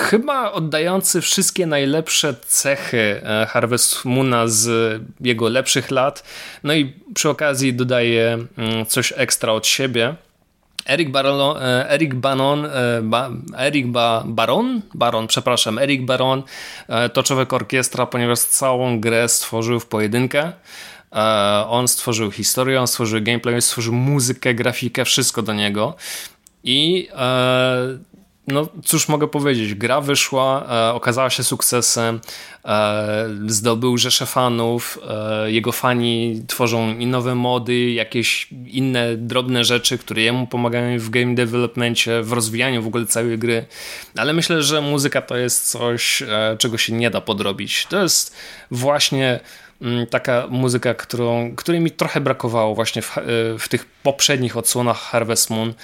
chyba oddający wszystkie najlepsze cechy e, Harvest Moona z jego lepszych lat. No i przy okazji dodaje mm, coś ekstra od siebie. Eric, Baron, e, Eric Banon, e, ba, Eric ba, Baron, Baron, przepraszam, Eric Baron e, to człowiek orkiestra, ponieważ całą grę stworzył w pojedynkę. On stworzył historię, on stworzył gameplay, on stworzył muzykę, grafikę, wszystko do niego. I no cóż mogę powiedzieć, gra wyszła, e, okazała się sukcesem, e, zdobył rzesze fanów, e, jego fani tworzą i nowe mody, jakieś inne drobne rzeczy, które jemu pomagają w game developmentie, w rozwijaniu w ogóle całej gry, ale myślę, że muzyka to jest coś, e, czego się nie da podrobić. To jest właśnie taka muzyka, którą, której mi trochę brakowało właśnie w, e, w tych poprzednich odsłonach Harvest Moon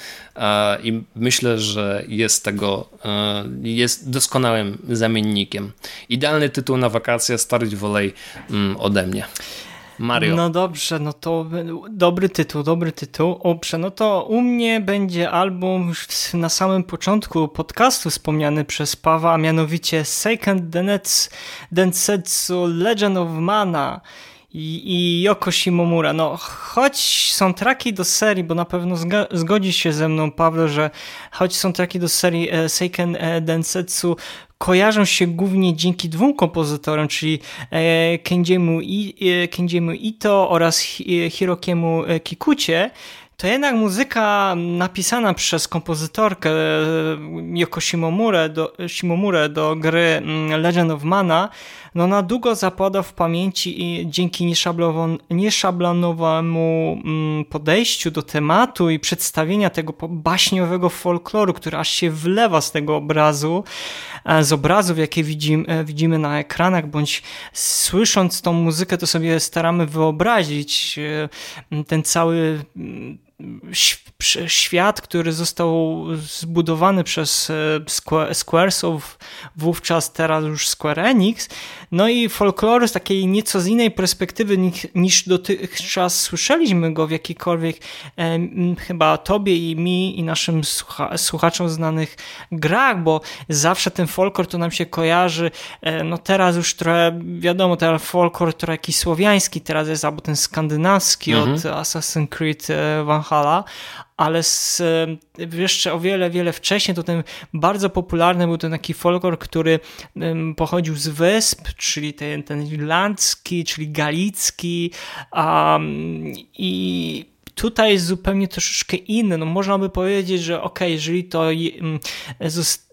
i myślę, że jest tego, e, jest doskonałym zamiennikiem. Idealny tytuł na wakacje, Stardew Valley mm, ode mnie. Mario. No dobrze, no to dobry tytuł, dobry tytuł. Dobrze, no to u mnie będzie album już na samym początku podcastu wspomniany przez Pawa, a mianowicie Seiken Densetsu Legend of Mana i, i Yoko Shimomura. No, choć są traki do serii, bo na pewno zgodzi się ze mną, Paweł, że choć są traki do serii e, Seiken e, Densetsu kojarzą się głównie dzięki dwóm kompozytorom, czyli e, Kenjiemu, e, Kenjiemu Ito oraz Hirokiemu Kikucie, to jednak muzyka napisana przez kompozytorkę Yoko Shimomurę do, do gry mm, Legend of Mana no na długo zapada w pamięci i dzięki nieszablonowemu mm, podejściu do tematu i przedstawienia tego baśniowego folkloru, który aż się wlewa z tego obrazu, e, z obrazów, jakie widzimy, e, widzimy na ekranach, bądź słysząc tą muzykę, to sobie staramy wyobrazić e, ten cały mm, świat, który został zbudowany przez Squaresoft, wówczas teraz już Square Enix, no i folkloru z takiej nieco z innej perspektywy niż dotychczas słyszeliśmy go w jakikolwiek e, chyba tobie i mi i naszym słucha słuchaczom znanych grach, bo zawsze ten folklor to nam się kojarzy, e, no teraz już trochę wiadomo, ten folklor trochę jakiś słowiański teraz jest, albo ten skandynawski mhm. od Assassin's Creed e, Valhalla, ale z, jeszcze o wiele, wiele wcześniej to ten bardzo popularny był ten taki folklor, który pochodził z wysp, czyli ten, ten irlandzki, czyli galicki um, i Tutaj jest zupełnie troszeczkę inny. No można by powiedzieć, że ok, jeżeli to mm,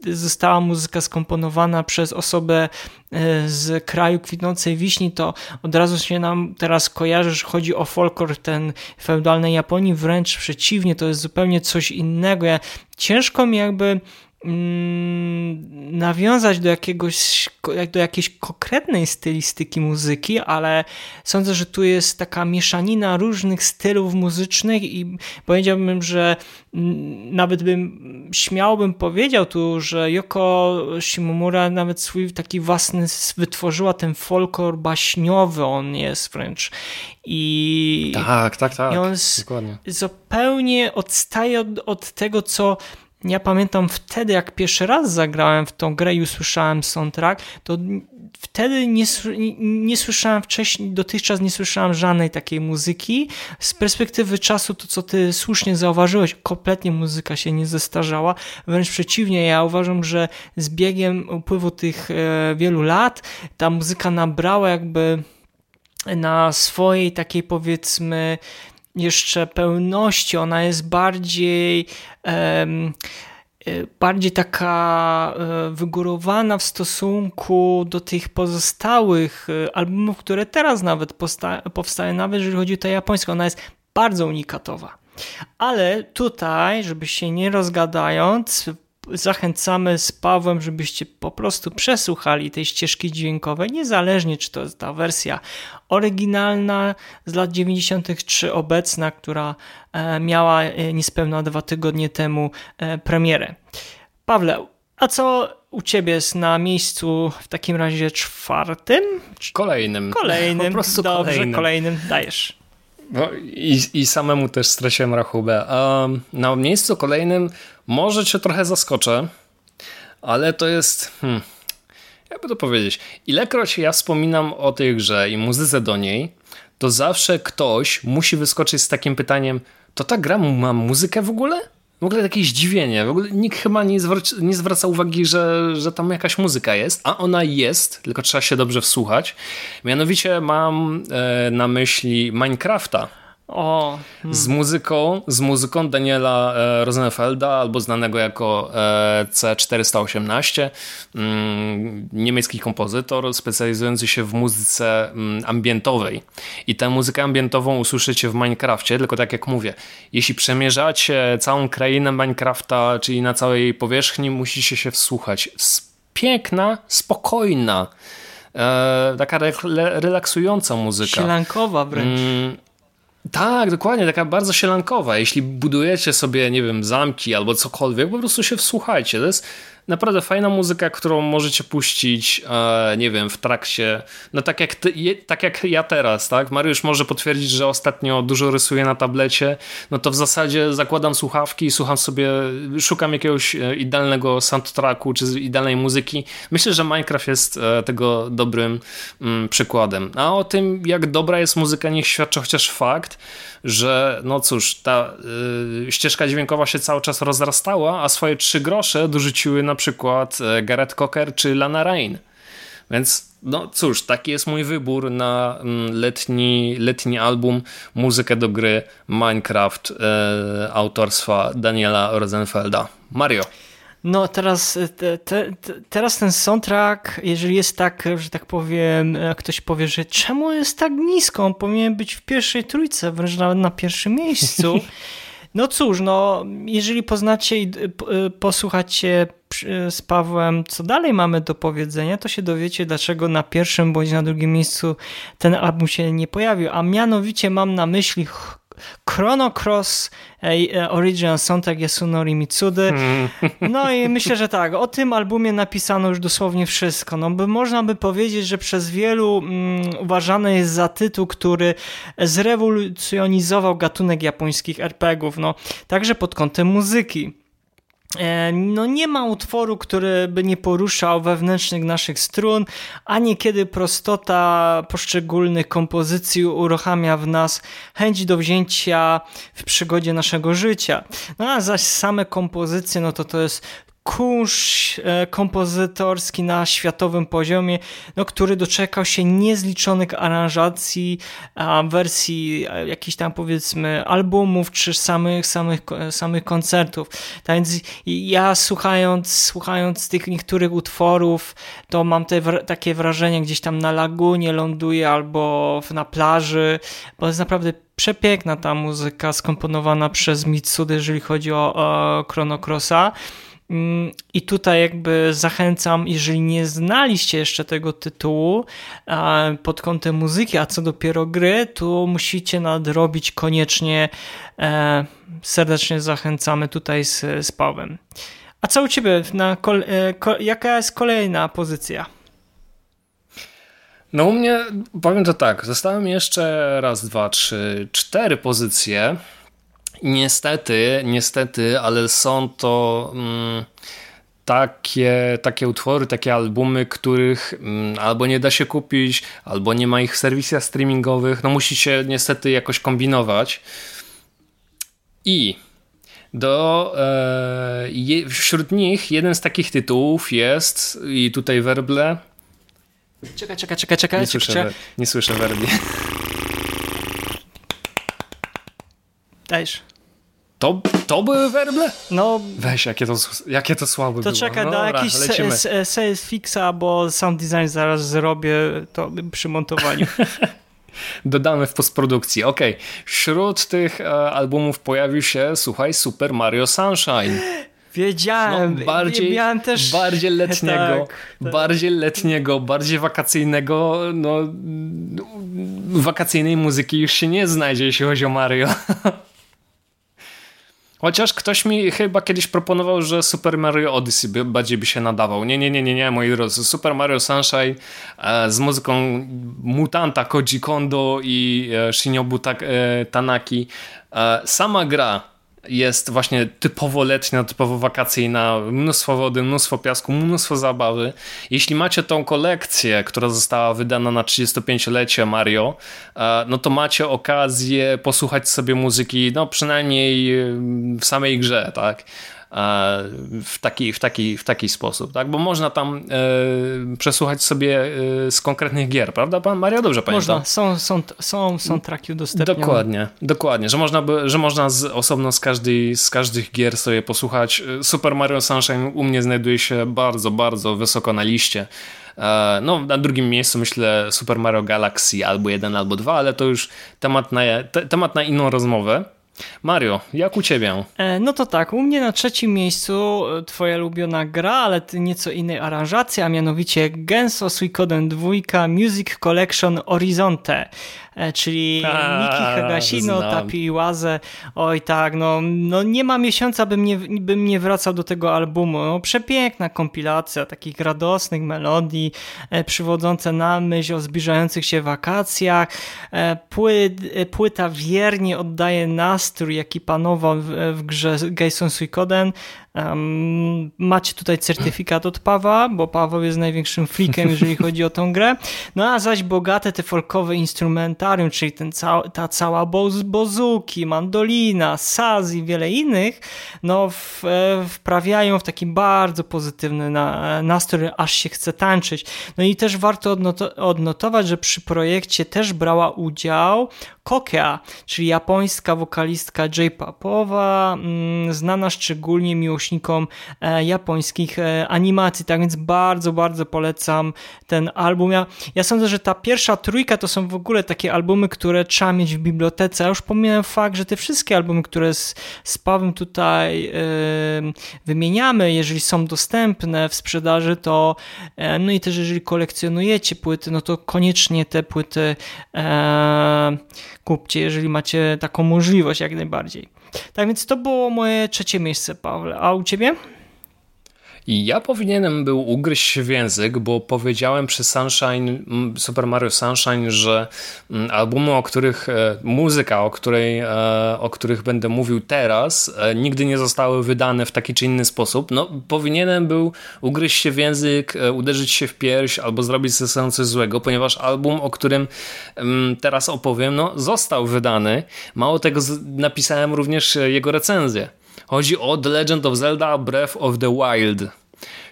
została muzyka skomponowana przez osobę e, z kraju kwitnącej wiśni, to od razu się nam teraz kojarzy, że chodzi o folklor ten feudalnej Japonii, wręcz przeciwnie, to jest zupełnie coś innego. Ja, ciężko mi jakby Mm, nawiązać do jakiegoś, do jakiejś konkretnej stylistyki muzyki, ale sądzę, że tu jest taka mieszanina różnych stylów muzycznych i powiedziałbym, że nawet bym śmiało bym powiedział tu, że Yoko Shimomura nawet swój taki własny wytworzyła ten folklor baśniowy, on jest wręcz i tak, tak, tak. I on Dokładnie. zupełnie odstaje od, od tego, co ja pamiętam wtedy, jak pierwszy raz zagrałem w tą grę i usłyszałem soundtrack, to wtedy nie, nie słyszałem wcześniej, dotychczas nie słyszałem żadnej takiej muzyki. Z perspektywy czasu, to co ty słusznie zauważyłeś, kompletnie muzyka się nie zestarzała. Wręcz przeciwnie, ja uważam, że z biegiem upływu tych e, wielu lat ta muzyka nabrała jakby na swojej takiej powiedzmy jeszcze pełności, ona jest bardziej um, bardziej taka e, wygórowana w stosunku do tych pozostałych e, albumów, które teraz nawet powstają, nawet jeżeli chodzi o tę japońską, ona jest bardzo unikatowa. Ale tutaj, żeby się nie rozgadając, zachęcamy z Pawłem, żebyście po prostu przesłuchali tej ścieżki dźwiękowej, niezależnie czy to jest ta wersja oryginalna z lat 90., czy obecna, która e, miała e, niespełna dwa tygodnie temu e, premierę. Pawle, a co u ciebie jest na miejscu w takim razie czwartym? Kolejnym. Kolejnym. Po prostu Dobrze, kolejnym. kolejnym. Dajesz. No, i, I samemu też straciłem rachubę. Um, na miejscu kolejnym może cię trochę zaskoczę, ale to jest... Hmm, jakby to powiedzieć? Ilekroć ja wspominam o tej grze i muzyce do niej, to zawsze ktoś musi wyskoczyć z takim pytaniem to ta gra ma muzykę w ogóle? W ogóle jakieś zdziwienie. W ogóle nikt chyba nie, zwraca, nie zwraca uwagi, że, że tam jakaś muzyka jest, a ona jest, tylko trzeba się dobrze wsłuchać. Mianowicie mam e, na myśli Minecrafta. O, hmm. z muzyką, z muzyką Daniela e, Rosenfelda, albo znanego jako e, C418, mm, niemiecki kompozytor specjalizujący się w muzyce mm, ambientowej. I tę muzykę ambientową usłyszycie w Minecrafcie, tylko tak jak mówię, jeśli przemierzacie całą krainę Minecrafta, czyli na całej powierzchni, musicie się wsłuchać. Piękna, spokojna, e, taka re relaksująca muzyka. Sielankowa wręcz. Mm, tak, dokładnie, taka bardzo sielankowa. Jeśli budujecie sobie, nie wiem, zamki albo cokolwiek, po prostu się wsłuchajcie. To jest naprawdę fajna muzyka, którą możecie puścić, e, nie wiem, w trakcie, no tak jak, ty, tak jak ja teraz, tak? Mariusz może potwierdzić, że ostatnio dużo rysuję na tablecie, no to w zasadzie zakładam słuchawki i słucham sobie, szukam jakiegoś e, idealnego soundtracku czy idealnej muzyki. Myślę, że Minecraft jest e, tego dobrym mm, przykładem. A o tym, jak dobra jest muzyka, niech świadczy chociaż fakt, że no cóż, ta y, ścieżka dźwiękowa się cały czas rozrastała, a swoje trzy grosze dorzuciły na przykład e, Gareth Cocker czy Lana Rain. Więc no cóż, taki jest mój wybór na mm, letni, letni album, muzykę do gry Minecraft e, autorstwa Daniela Rosenfelda. Mario. No teraz, e, te, te, teraz ten soundtrack, jeżeli jest tak, że tak powiem, e, ktoś powie, że czemu jest tak nisko, on powinien być w pierwszej trójce, wręcz nawet na pierwszym miejscu. No cóż, no jeżeli poznacie i e, posłuchacie z Pawłem, co dalej mamy do powiedzenia, to się dowiecie, dlaczego na pierwszym bądź na drugim miejscu ten album się nie pojawił. A mianowicie mam na myśli Chrono Cross e, Original Soundtrack Yasunori Mitsudy. Hmm. No i myślę, że tak, o tym albumie napisano już dosłownie wszystko. No by można by powiedzieć, że przez wielu mm, uważany jest za tytuł, który zrewolucjonizował gatunek japońskich RPGów, no także pod kątem muzyki. E, no nie ma utworu, który by nie poruszał wewnętrznych naszych strun, a niekiedy prostota poszczególnych kompozycji uruchamia w nas chęć do wzięcia w przygodzie naszego życia. No a zaś same kompozycje, no to to jest kurz e, kompozytorski na światowym poziomie, no, który doczekał się niezliczonych aranżacji, wersji e, jakichś tam powiedzmy albumów, czy samych, samych, samych koncertów. Tak więc ja słuchając, słuchając tych niektórych utworów, to mam te, takie wrażenie gdzieś tam na lagunie ląduję albo na plaży, bo jest naprawdę przepiękna ta muzyka skomponowana przez Mitsudy, jeżeli chodzi o, o Chrono Crossa. Mm, I tutaj jakby zachęcam, jeżeli nie znaliście jeszcze tego tytułu pod kątem muzyki, a co dopiero gry, to musicie nadrobić koniecznie. E, serdecznie zachęcamy tutaj z, z Pawłem. A co u Ciebie? Na kol, e, jaka jest kolejna pozycja? No u mnie, powiem to tak, zostałem jeszcze raz, dwa, trzy, cztery pozycje Niestety, niestety, ale są to mm, takie, takie utwory, takie albumy, których mm, albo nie da się kupić, albo nie ma ich w serwisach streamingowych. No musicie niestety jakoś kombinować. I do, e, je, wśród nich jeden z takich tytułów jest, i tutaj werble, Czekaj, czekaj, czekaj, czekaj. Nie słyszę, nie słyszę werbi. Dajesz. To, to były werble? No, Weź, jakie to, jakie to słabe to było. czekaj, no da dobra, jakiś sales fixa, bo sound design zaraz zrobię to przy montowaniu. Dodamy w postprodukcji. Okej, wśród tych e, albumów pojawił się, słuchaj, Super Mario Sunshine. Wiedziałem, No, bardziej, też... bardziej letniego, Tak, tak. bardziej letniego, bardziej wakacyjnego, no wakacyjnej muzyki już się nie znajdzie, jeśli chodzi o Mario. Chociaż ktoś mi chyba kiedyś proponował, że Super Mario Odyssey by, bardziej by się nadawał. Nie, nie, nie, nie, nie, moi drodzy. Super Mario Sunshine e, z muzyką mutanta Koji Kondo i e, Shinobu tak, e, Tanaki. E, sama gra jest właśnie typowo letnia, typowo wakacyjna, mnóstwo wody, mnóstwo piasku, mnóstwo zabawy. Jeśli macie tą kolekcję, która została wydana na 35-lecie Mario, e, no to macie okazję posłuchać sobie muzyki, no przynajmniej e, w samej grze, tak? W taki, w, taki, w taki sposób, tak? Bo można tam e, przesłuchać sobie e, z konkretnych gier, prawda? Pan Mario dobrze pamiętam? Można, są, są, są, są traki udostępnione. Dokładnie, dokładnie, że można, by, że można z, osobno z, każdej, z każdych gier sobie posłuchać. Super Mario Sunshine u mnie znajduje się bardzo, bardzo wysoko na liście. E, No, na drugim miejscu myślę Super Mario Galaxy albo jeden, albo dwa, ale to już temat na, te, temat na inną rozmowę. Mario, jak u ciebie? E, No to tak, u mnie na trzecim miejscu e, twoja ulubiona gra, ale nieco innej aranżacji, a mianowicie Genso Suikoden 2 Music Collection Horizonte, czyli A, Miki Higashino, znam. Tapi Iwaze. Oj tak, no, no nie ma miesiąca, bym nie, bym nie wracał do tego albumu. No, przepiękna kompilacja takich radosnych melodii, e, przywodzące na myśl o zbliżających się wakacjach. E, Pły, e, płyta wiernie oddaje nastrój, jaki panował w, w grze Geison Suikoden. Um, macie tutaj certyfikat od Pawła, bo Paweł jest największym freakiem, jeżeli chodzi o tą grę. No a zaś bogate te folkowe instrumentarium, czyli ten cał, ta cała boz, bozuki, mandolina, saz i wiele innych, no w, e, wprawiają w taki bardzo pozytywny na, nastrój, aż się chce tańczyć. No i też warto odnoto, odnotować, że przy projekcie też brała udział Kokea, czyli japońska wokalistka J-popowa, mm, znana szczególnie miłośnikom e, japońskich e, animacji, tak więc bardzo, bardzo polecam ten album. Ja, ja sądzę, że ta pierwsza trójka to są w ogóle takie albumy, które trzeba mieć w bibliotece. Ja już pomijam fakt, że te wszystkie albumy, które z, z Pawłem tutaj e, wymieniamy, jeżeli są dostępne w sprzedaży, to e, no i też jeżeli kolekcjonujecie płyty, no to koniecznie te płyty e, kupcie, jeżeli macie taką możliwość jak najbardziej. Tak więc to było moje trzecie miejsce, Pawle. A u ciebie? I ja powinienem był ugryźć w język, bo powiedziałem przy Sunshine, Super Mario Sunshine, że albumy, o których, e, muzyka, o, której, e, o których będę mówił teraz, e, nigdy nie zostały wydane w taki czy inny sposób. No, powinienem był ugryźć się w język, uderzyć się w pierś albo zrobić ze sobą coś złego, ponieważ album, o którym teraz opowiem, no, został wydany. Mało tego, napisałem również jego recenzję. Chodzi o The Legend of Zelda Breath of the Wild.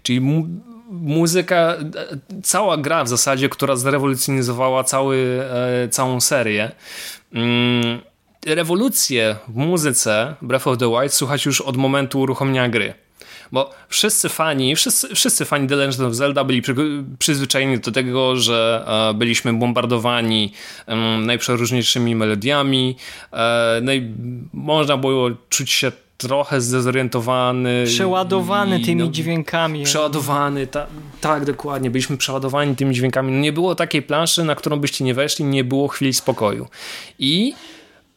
Czyli mu muzyka, e, cała gra w zasadzie, która zrewolucjonizowała cały, e, całą serię. Mm, rewolucję w muzyce Breath of the Wild słuchać już od momentu uruchomienia gry. Bo wszyscy fani, wszyscy, wszyscy fani The Legend of Zelda byli przy, przyzwyczajeni do tego, że e, byliśmy bombardowani em, najprzeróżniejszymi melodiami. E, no i można było czuć się trochę zdezorientowany. Przeładowany i, tymi no, dźwiękami. Przeładowany, ta, tak, dokładnie. Byliśmy przeładowani tymi dźwiękami. No nie było takiej planszy, na którą byście nie weszli, nie było chwili spokoju. I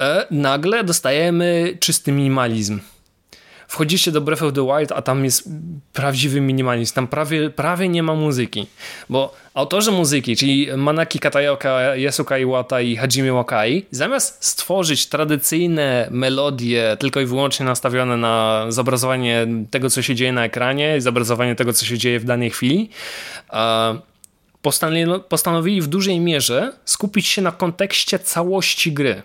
e, nagle dostajemy czysty minimalizm. Wchodzicie do Breath of the Wild, a tam jest prawdziwy minimalizm. Tam prawie, prawie nie ma muzyki. Bo autorzy muzyki, czyli Manaki Kataoka, Yasuka Iwata i Hajime Wakai, zamiast stworzyć tradycyjne melodie, tylko i wyłącznie nastawione na zobrazowanie tego, co się dzieje na ekranie, zobrazowanie tego, co się dzieje w danej chwili, postanowili w dużej mierze skupić się na kontekście całości gry.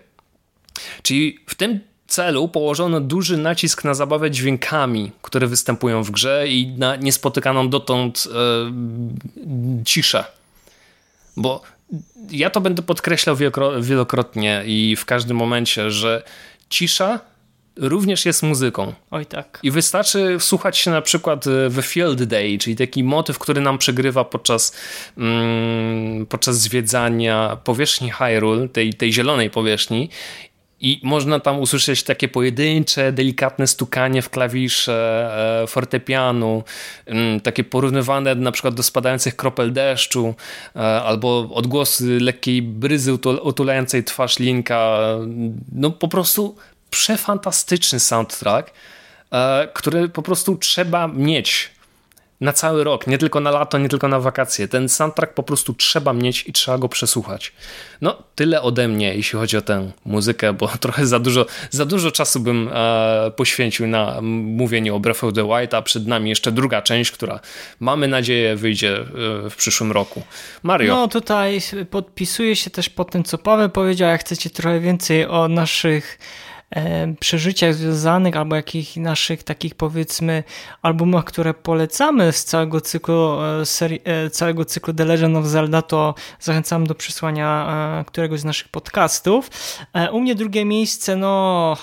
Czyli w tym celu położono duży nacisk na zabawę dźwiękami, które występują w grze i na niespotykaną dotąd e, ciszę. bo ja to będę podkreślał wielokrotnie i w każdym momencie, że cisza również jest muzyką. Oj tak. I wystarczy słuchać się na przykład w e, Field Day, czyli taki motyw, który nam przegrywa podczas, mm, podczas zwiedzania powierzchni Hyrule, tej, tej zielonej powierzchni i można tam usłyszeć takie pojedyncze, delikatne stukanie w klawisze e, fortepianu, mm, takie porównywane na przykład do spadających kropel deszczu, e, albo odgłosy lekkiej bryzy utulającej twarz Linka. No po prostu przefantastyczny soundtrack, e, który po prostu trzeba mieć na cały rok, nie tylko na lato, nie tylko na wakacje. Ten soundtrack po prostu trzeba mieć i trzeba go przesłuchać. No, tyle ode mnie, jeśli chodzi o tę muzykę, bo trochę za dużo, za dużo czasu bym e, poświęcił na mówienie o Breath of the Wild, a przed nami jeszcze druga część, która mamy nadzieję wyjdzie e, w przyszłym roku. Mario. No, tutaj podpisuję się też po tym, co Paweł powiedział. Jak chcecie trochę więcej o naszych przeżyciach związanych albo jakichś naszych takich powiedzmy albumach, które polecamy z całego cyklu e, serii, e, całego cyklu The Legend of Zelda, to zachęcam do przysłania któregoś z naszych podcastów. U mnie drugie miejsce, no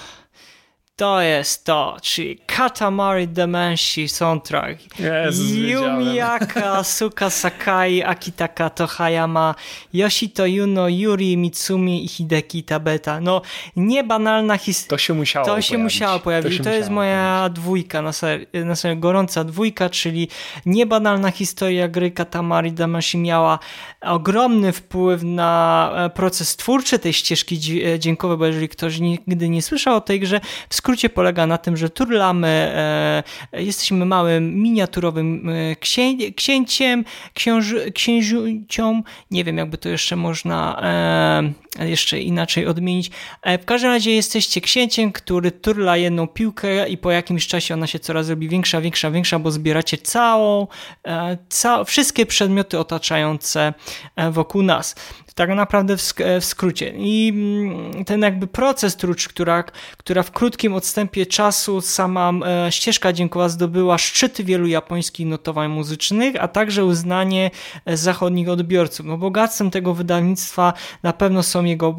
to jest to, czyli Katamari Damacy soundtrack. Jezus, Yumiaka, Suka Sakai, Akitaka Tohayama, Yoshito Yuno, Yuri Mitsumi i Hideki Tabeta. No, niebanalna historia. To się musiało To się pojawić. musiało pojawić. To, to jest moja pojawić. dwójka, na serio, na serio, gorąca dwójka, czyli niebanalna historia gry Katamari Damacy miała ogromny wpływ na e, proces twórczy tej ścieżki e, dźwiękowej, bo jeżeli ktoś nigdy nie słyszał o tej grze, w skrócie polega na tym, że turlamy, e, jesteśmy małym, miniaturowym e, księ, księciem, księcią, nie wiem jakby to jeszcze można e, jeszcze inaczej odmienić. E, w każdym razie jesteście księciem, który turla jedną piłkę i po jakimś czasie ona się coraz robi większa, większa, większa, bo zbieracie całą, e, ca wszystkie przedmioty otaczające e, wokół nas tak naprawdę w, sk w skrócie. I mm, ten jakby proces trucz, która, która w krótkim odstępie czasu sama e, ścieżka dźwiękowa zdobyła szczyty wielu japońskich notowań muzycznych, a także uznanie zachodnich odbiorców. No bogactwem tego wydawnictwa na pewno są jego,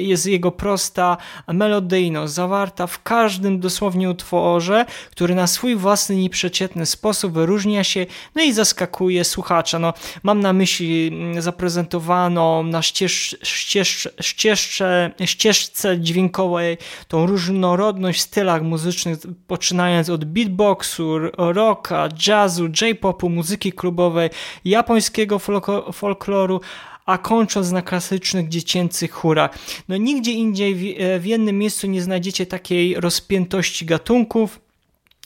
jest jego prosta melodyjność, zawarta w każdym dosłownie utworze, który na swój własny, nieprzeciętny sposób wyróżnia się, no i zaskakuje słuchacza. No, mam na myśli mm, zaprezentowaną na ścież, ścież, ścieżce, ścieżce dźwiękowej tą różnorodność w stylach muzycznych, poczynając od beatboxu, rocka, jazzu, j-popu, muzyki klubowej, japońskiego folkloru, a kończąc na klasycznych dziecięcych chórach. No nigdzie indziej w, w jednym miejscu nie znajdziecie takiej rozpiętości gatunków,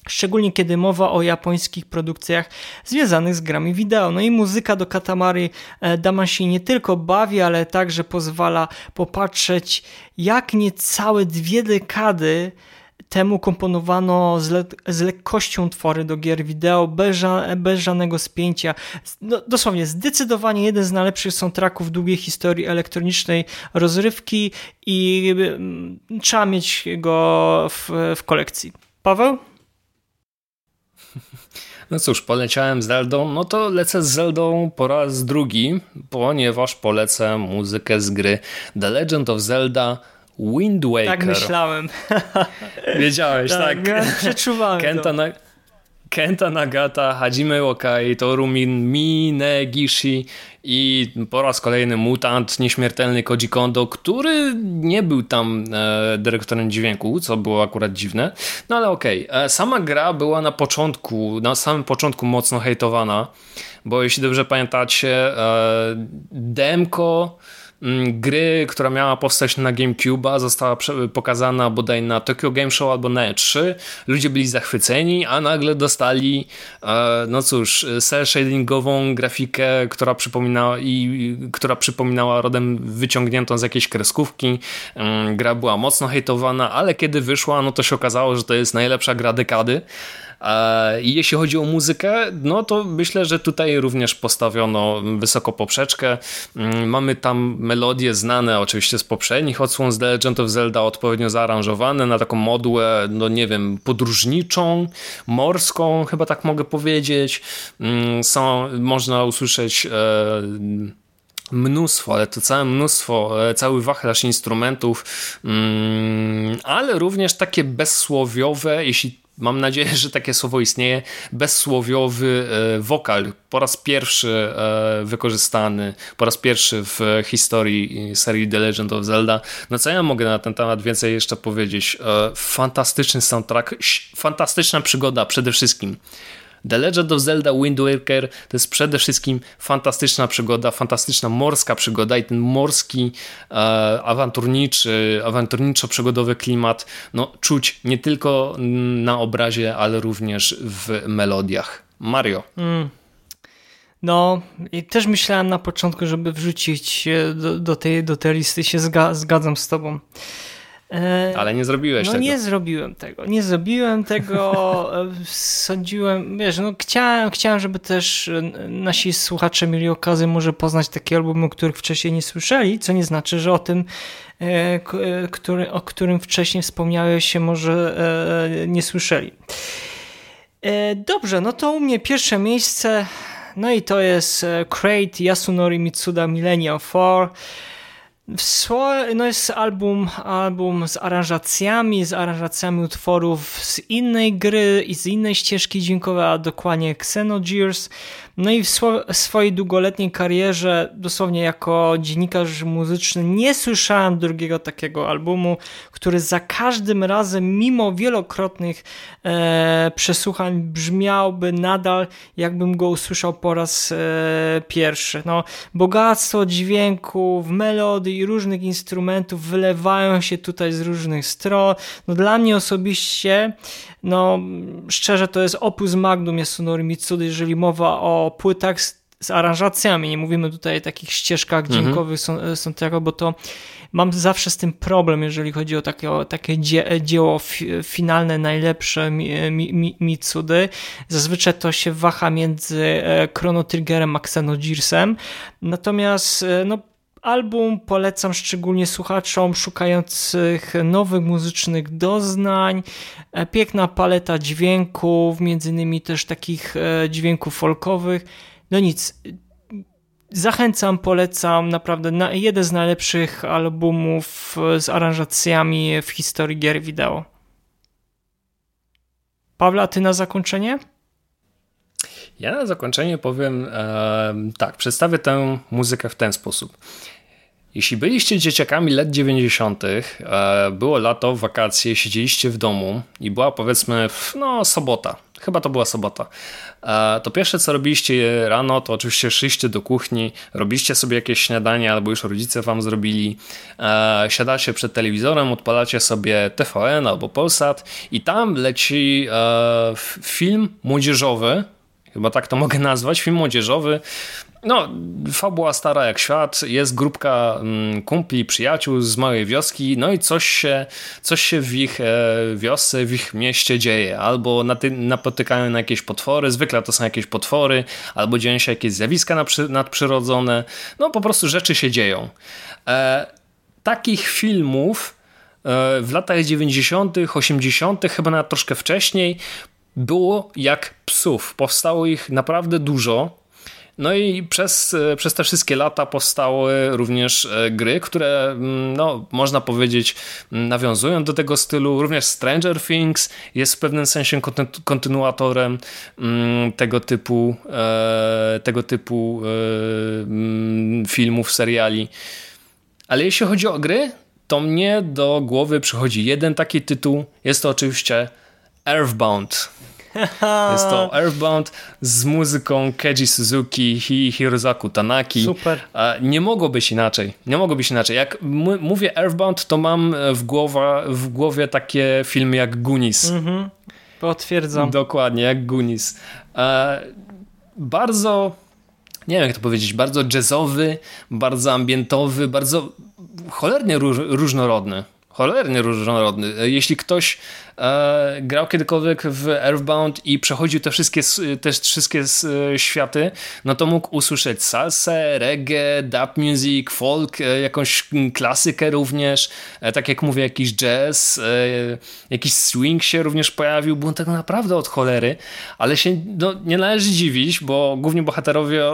Szczególnie kiedy mowa o japońskich produkcjach związanych z grami wideo. No i muzyka do Katamari e, Damacy nie tylko bawi, ale także pozwala popatrzeć, jak niecałe dwie dekady temu komponowano z, le z lekkością twory do gier wideo, bez, ża bez żadnego spięcia. No, dosłownie, zdecydowanie jeden z najlepszych soundtracków długiej historii elektronicznej rozrywki i y, trzeba mieć go w, w kolekcji. Paweł? No cóż, poleciałem z Zeldą, no to lecę z Zeldą po raz drugi, ponieważ polecę muzykę z gry The Legend of Zelda Wind Waker. Tak myślałem. Wiedziałeś, tak? tak. Przeczuwałem Kenta. Na, Kenta Nagata, Hajime Wakai, Torumin Minegishi i po raz kolejny mutant, nieśmiertelny Koji Kondo, który nie był tam e, dyrektorem dźwięku, co było akurat dziwne. No ale okej, okay. E, sama gra była na początku, na samym początku mocno hejtowana, bo jeśli dobrze pamiętacie, e, demko gry, która miała powstać na GameCube'a, została pokazana bodaj na Tokyo Game Show albo na E3. Ludzie byli zachwyceni, a nagle dostali, e, no cóż, cel shadingową grafikę, która przypominała, i, która przypominała rodem wyciągniętą z jakiejś kreskówki. Mm, gra była mocno hejtowana, ale kiedy wyszła, no to się okazało, że to jest najlepsza gra dekady. I jeśli chodzi o muzykę, no to myślę, że tutaj również postawiono wysoko poprzeczkę. Mm, mamy tam melodie znane oczywiście z poprzednich odsłon z The Legend of Zelda, odpowiednio zaaranżowane na taką modłę, no nie wiem, podróżniczą, morską, chyba tak mogę powiedzieć. Mm, są, można usłyszeć e, mnóstwo, ale to całe mnóstwo, e, cały wachlarz instrumentów, mm, ale również takie bezsłowiowe, jeśli mam nadzieję, że takie słowo istnieje, bezsłowiowy e, wokal, po raz pierwszy e, wykorzystany, po raz pierwszy w historii serii The Legend of Zelda. No co ja mogę na ten temat więcej jeszcze powiedzieć? Fantastyczny soundtrack, fantastyczna przygoda przede wszystkim. The Legend of Zelda Wind Waker to jest przede wszystkim fantastyczna przygoda, fantastyczna morska przygoda i ten morski, e, awanturniczy, awanturniczo-przygodowy klimat no, czuć nie tylko na obrazie, ale również w melodiach. Mario. Mm. No, i też myślałem na początku, żeby wrzucić do, do, tej, do tej listy, się zga, zgadzam z tobą. E, Ale nie zrobiłeś no, tego. No nie zrobiłem tego. Nie zrobiłem tego. E, sądziłem, wiesz, no chciałem, chciałem, żeby też e, nasi słuchacze mieli okazję może poznać takie albumy, o których wcześniej nie słyszeli, co nie znaczy, że o tym, który, o którym wcześniej wspomniałeś się może nie słyszeli. Dobrze, no to u mnie pierwsze miejsce, no i to jest Crate Yasunori Mitsuda Millennium 4. No jest album, album z aranżacjami, z aranżacjami utworów z innej gry i z innej ścieżki dźwiękowej, a dokładnie Xenogears. No i w swojej długoletniej karierze, dosłownie jako dziennikarz muzyczny, nie słyszałem drugiego takiego albumu, który za każdym razem, mimo wielokrotnych e, przesłuchań, brzmiałby nadal, jakbym go usłyszał po raz e, pierwszy. No, bogactwo dźwięków, melodii i różnych instrumentów wylewają się tutaj z różnych stron. No, dla mnie osobiście no szczerze to jest opus magnum Yasunori Mitsuda, jeżeli mowa o płytach z, z aranżacjami, nie mówimy tutaj o takich ścieżkach mhm. dźwiękowych są, są tego, bo to mam zawsze z tym problem, jeżeli chodzi o takie, o takie dzie, dzieło finalne, najlepsze mi, mi, Mitsudy. Zazwyczaj to się waha między e, Chrono Triggerem a Xenogearsem. Natomiast e, no, Album polecam szczególnie słuchaczom szukających nowych muzycznych doznań. E, piękna paleta dźwięków, między innymi też takich e, dźwięków folkowych. No nic, zachęcam, polecam. Naprawdę jeden z najlepszych albumów z aranżacjami w historii gier wideo. Pawła, ty na zakończenie? Ja na zakończenie powiem e, tak, przedstawię tę muzykę w ten sposób. Jeśli byliście dzieciakami lat 90., e, było lato, wakacje, siedzieliście w domu i była powiedzmy no sobota, chyba to była sobota, e, to pierwsze co robiliście rano to oczywiście szliście do kuchni, robiliście sobie jakieś śniadanie albo już rodzice wam zrobili, e, siadacie przed telewizorem, odpalacie sobie TVN albo Polsat i tam leci film młodzieżowy, chyba tak to mogę nazwać, film młodzieżowy. No, fabuła stara jak świat, jest grupka mm, kumpli, przyjaciół z małej wioski, no i coś się, coś się w ich e, wiosce, w ich mieście dzieje. Albo napotykają na jakieś potwory, zwykle to są jakieś potwory, albo dzieją się jakieś zjawiska nadprzyrodzone. No, po prostu rzeczy się dzieją. E, takich filmów e, w latach 90., 80., chyba nawet troszkę wcześniej, było jak psów. Powstało ich naprawdę dużo. No i przez, przez te wszystkie lata powstały również e, gry, które, mm, no, można powiedzieć, mm, nawiązują do tego stylu. Również Stranger Things jest w pewnym sensie kontynuatorem mm, tego typu, e, tego typu e, filmów, seriali. Ale jeśli chodzi o gry, to mnie do głowy przychodzi jeden taki tytuł. Jest to oczywiście Earthbound. Jest to Earthbound z muzyką Keiji Suzuki i Hirozaku Tanaki. Super. Nie mogło być inaczej. Nie mogło być inaczej. Jak mówię Earthbound, to mam w, głowa, w głowie takie filmy jak Goonies. Mhm. Potwierdzam. Dokładnie, jak Goonies. Bardzo nie wiem jak to powiedzieć, bardzo jazzowy, bardzo ambientowy, bardzo cholernie różnorodny cholernie różnorodny. Jeśli ktoś e, grał kiedykolwiek w Earthbound i przechodził te wszystkie, te wszystkie światy, no to mógł usłyszeć salsę, reggae, dub music, folk, e, jakąś klasykę również, e, tak jak mówię, jakiś jazz, e, jakiś swing się również pojawił, był tak naprawdę od cholery, ale się no, nie należy dziwić, bo główni bohaterowie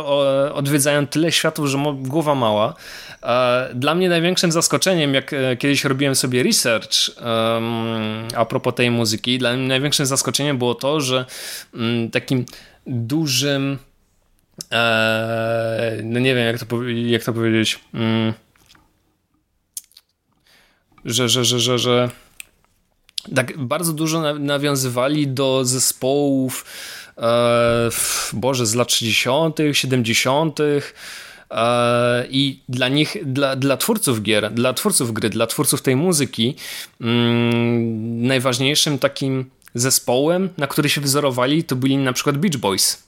odwiedzają tyle światów, że głowa mała. Dla mnie największym zaskoczeniem, jak kiedyś robiłem sobie research a propos tej muzyki, dla mnie największym zaskoczeniem było to, że mm, takim dużym no nie wiem jak to, jak to powiedzieć mm, że, że, że, że, że tak bardzo dużo nawiązywali do zespołów e, Boże, z lat 60., 70., e, i dla nich, dla, dla twórców gier, dla twórców gry, dla twórców tej muzyki, mm, najważniejszym takim zespołem, na który się wzorowali, to byli na przykład Beach Boys.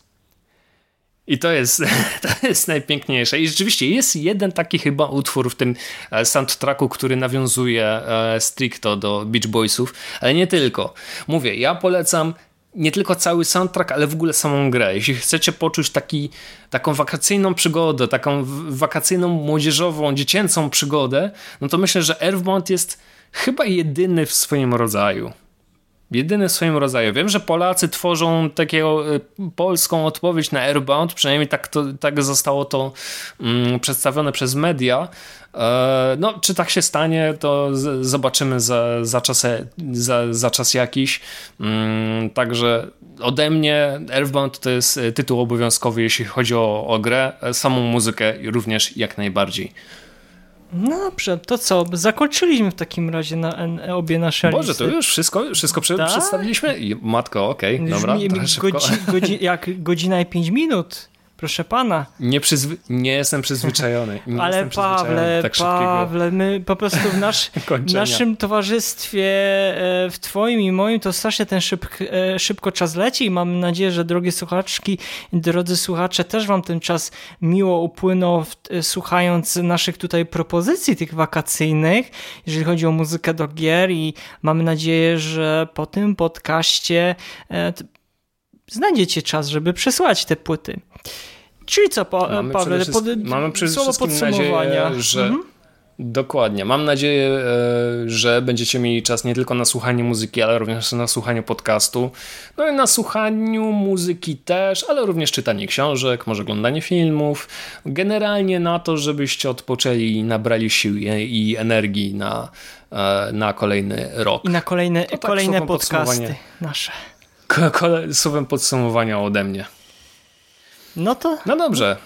I to jest, to jest najpiękniejsze. I rzeczywiście jest jeden taki chyba utwór w tym e, soundtracku, który nawiązuje e, stricto do Beach Boysów, ale nie tylko. Mówię, ja polecam nie tylko cały soundtrack, ale w ogóle samą grę. Jeśli chcecie poczuć taki, taką wakacyjną przygodę, taką wakacyjną, młodzieżową, dziecięcą przygodę, no to myślę, że Earthbound jest chyba jedyny w swoim rodzaju. Jedyny w swoim rodzaju. Wiem, że Polacy tworzą taką y, polską odpowiedź na Airbound, przynajmniej tak, to, tak zostało to mm, przedstawione przez media. E, no, czy tak się stanie, to z, zobaczymy za, za, czas, za, za czas jakiś. Mm, także ode mnie Airbound to jest tytuł obowiązkowy, jeśli chodzi o, o grę. Samą muzykę również jak najbardziej. No dobrze, to co? Zakończyliśmy w takim razie na, obie nasze Boże, listy. to już wszystko, wszystko prze, tak? przedstawiliśmy? Matko, okej, okay, dobra. Mi, godzi, godzi, jak godzina i pięć minut. Proszę pana. Nie, przyzwy... nie jestem przyzwyczajony. Nie Ale jestem Pawle, tak Pawle, my po prostu w nasz, naszym towarzystwie, e, w twoim i moim, to strasznie ten szyb, e, szybko czas leci i mam nadzieję, że drogie słuchaczki drodzy słuchacze też wam ten czas miło upłynął e, słuchając naszych tutaj propozycji tych wakacyjnych, jeżeli chodzi o muzykę do gier i mamy nadzieję, że po tym podcaście znajdziecie czas, żeby przesłać te płyty. Czyli co, pa, mamy Paweł, pod, mamy przede słowo podsumowania. Nadzieję, że mhm. Dokładnie. Mam nadzieję, e, że będziecie mieli czas nie tylko na słuchanie muzyki, ale również na słuchanie podcastu. No i na słuchaniu muzyki też, ale również czytanie książek, może oglądanie filmów. Generalnie na to, żebyście odpoczęli i nabrali sił i energii na, e, na kolejny rok. I na kolejne, tak kolejne podcasty nasze słowem podsumowania ode mnie. No to. No dobrze.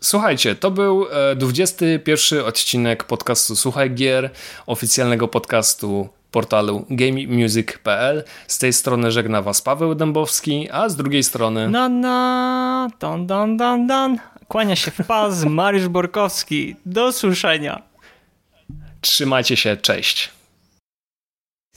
Słuchajcie, to był 21 e, odcinek podcastu Słuchaj Gier, oficjalnego podcastu portalu gamemusic.pl. Z tej strony żegna Was Paweł Dębowski, a z drugiej strony... Na na, dan dan dan dan. Kłania się w pas Mariusz Borkowski. Do słyszenia. Trzymajcie się, cześć.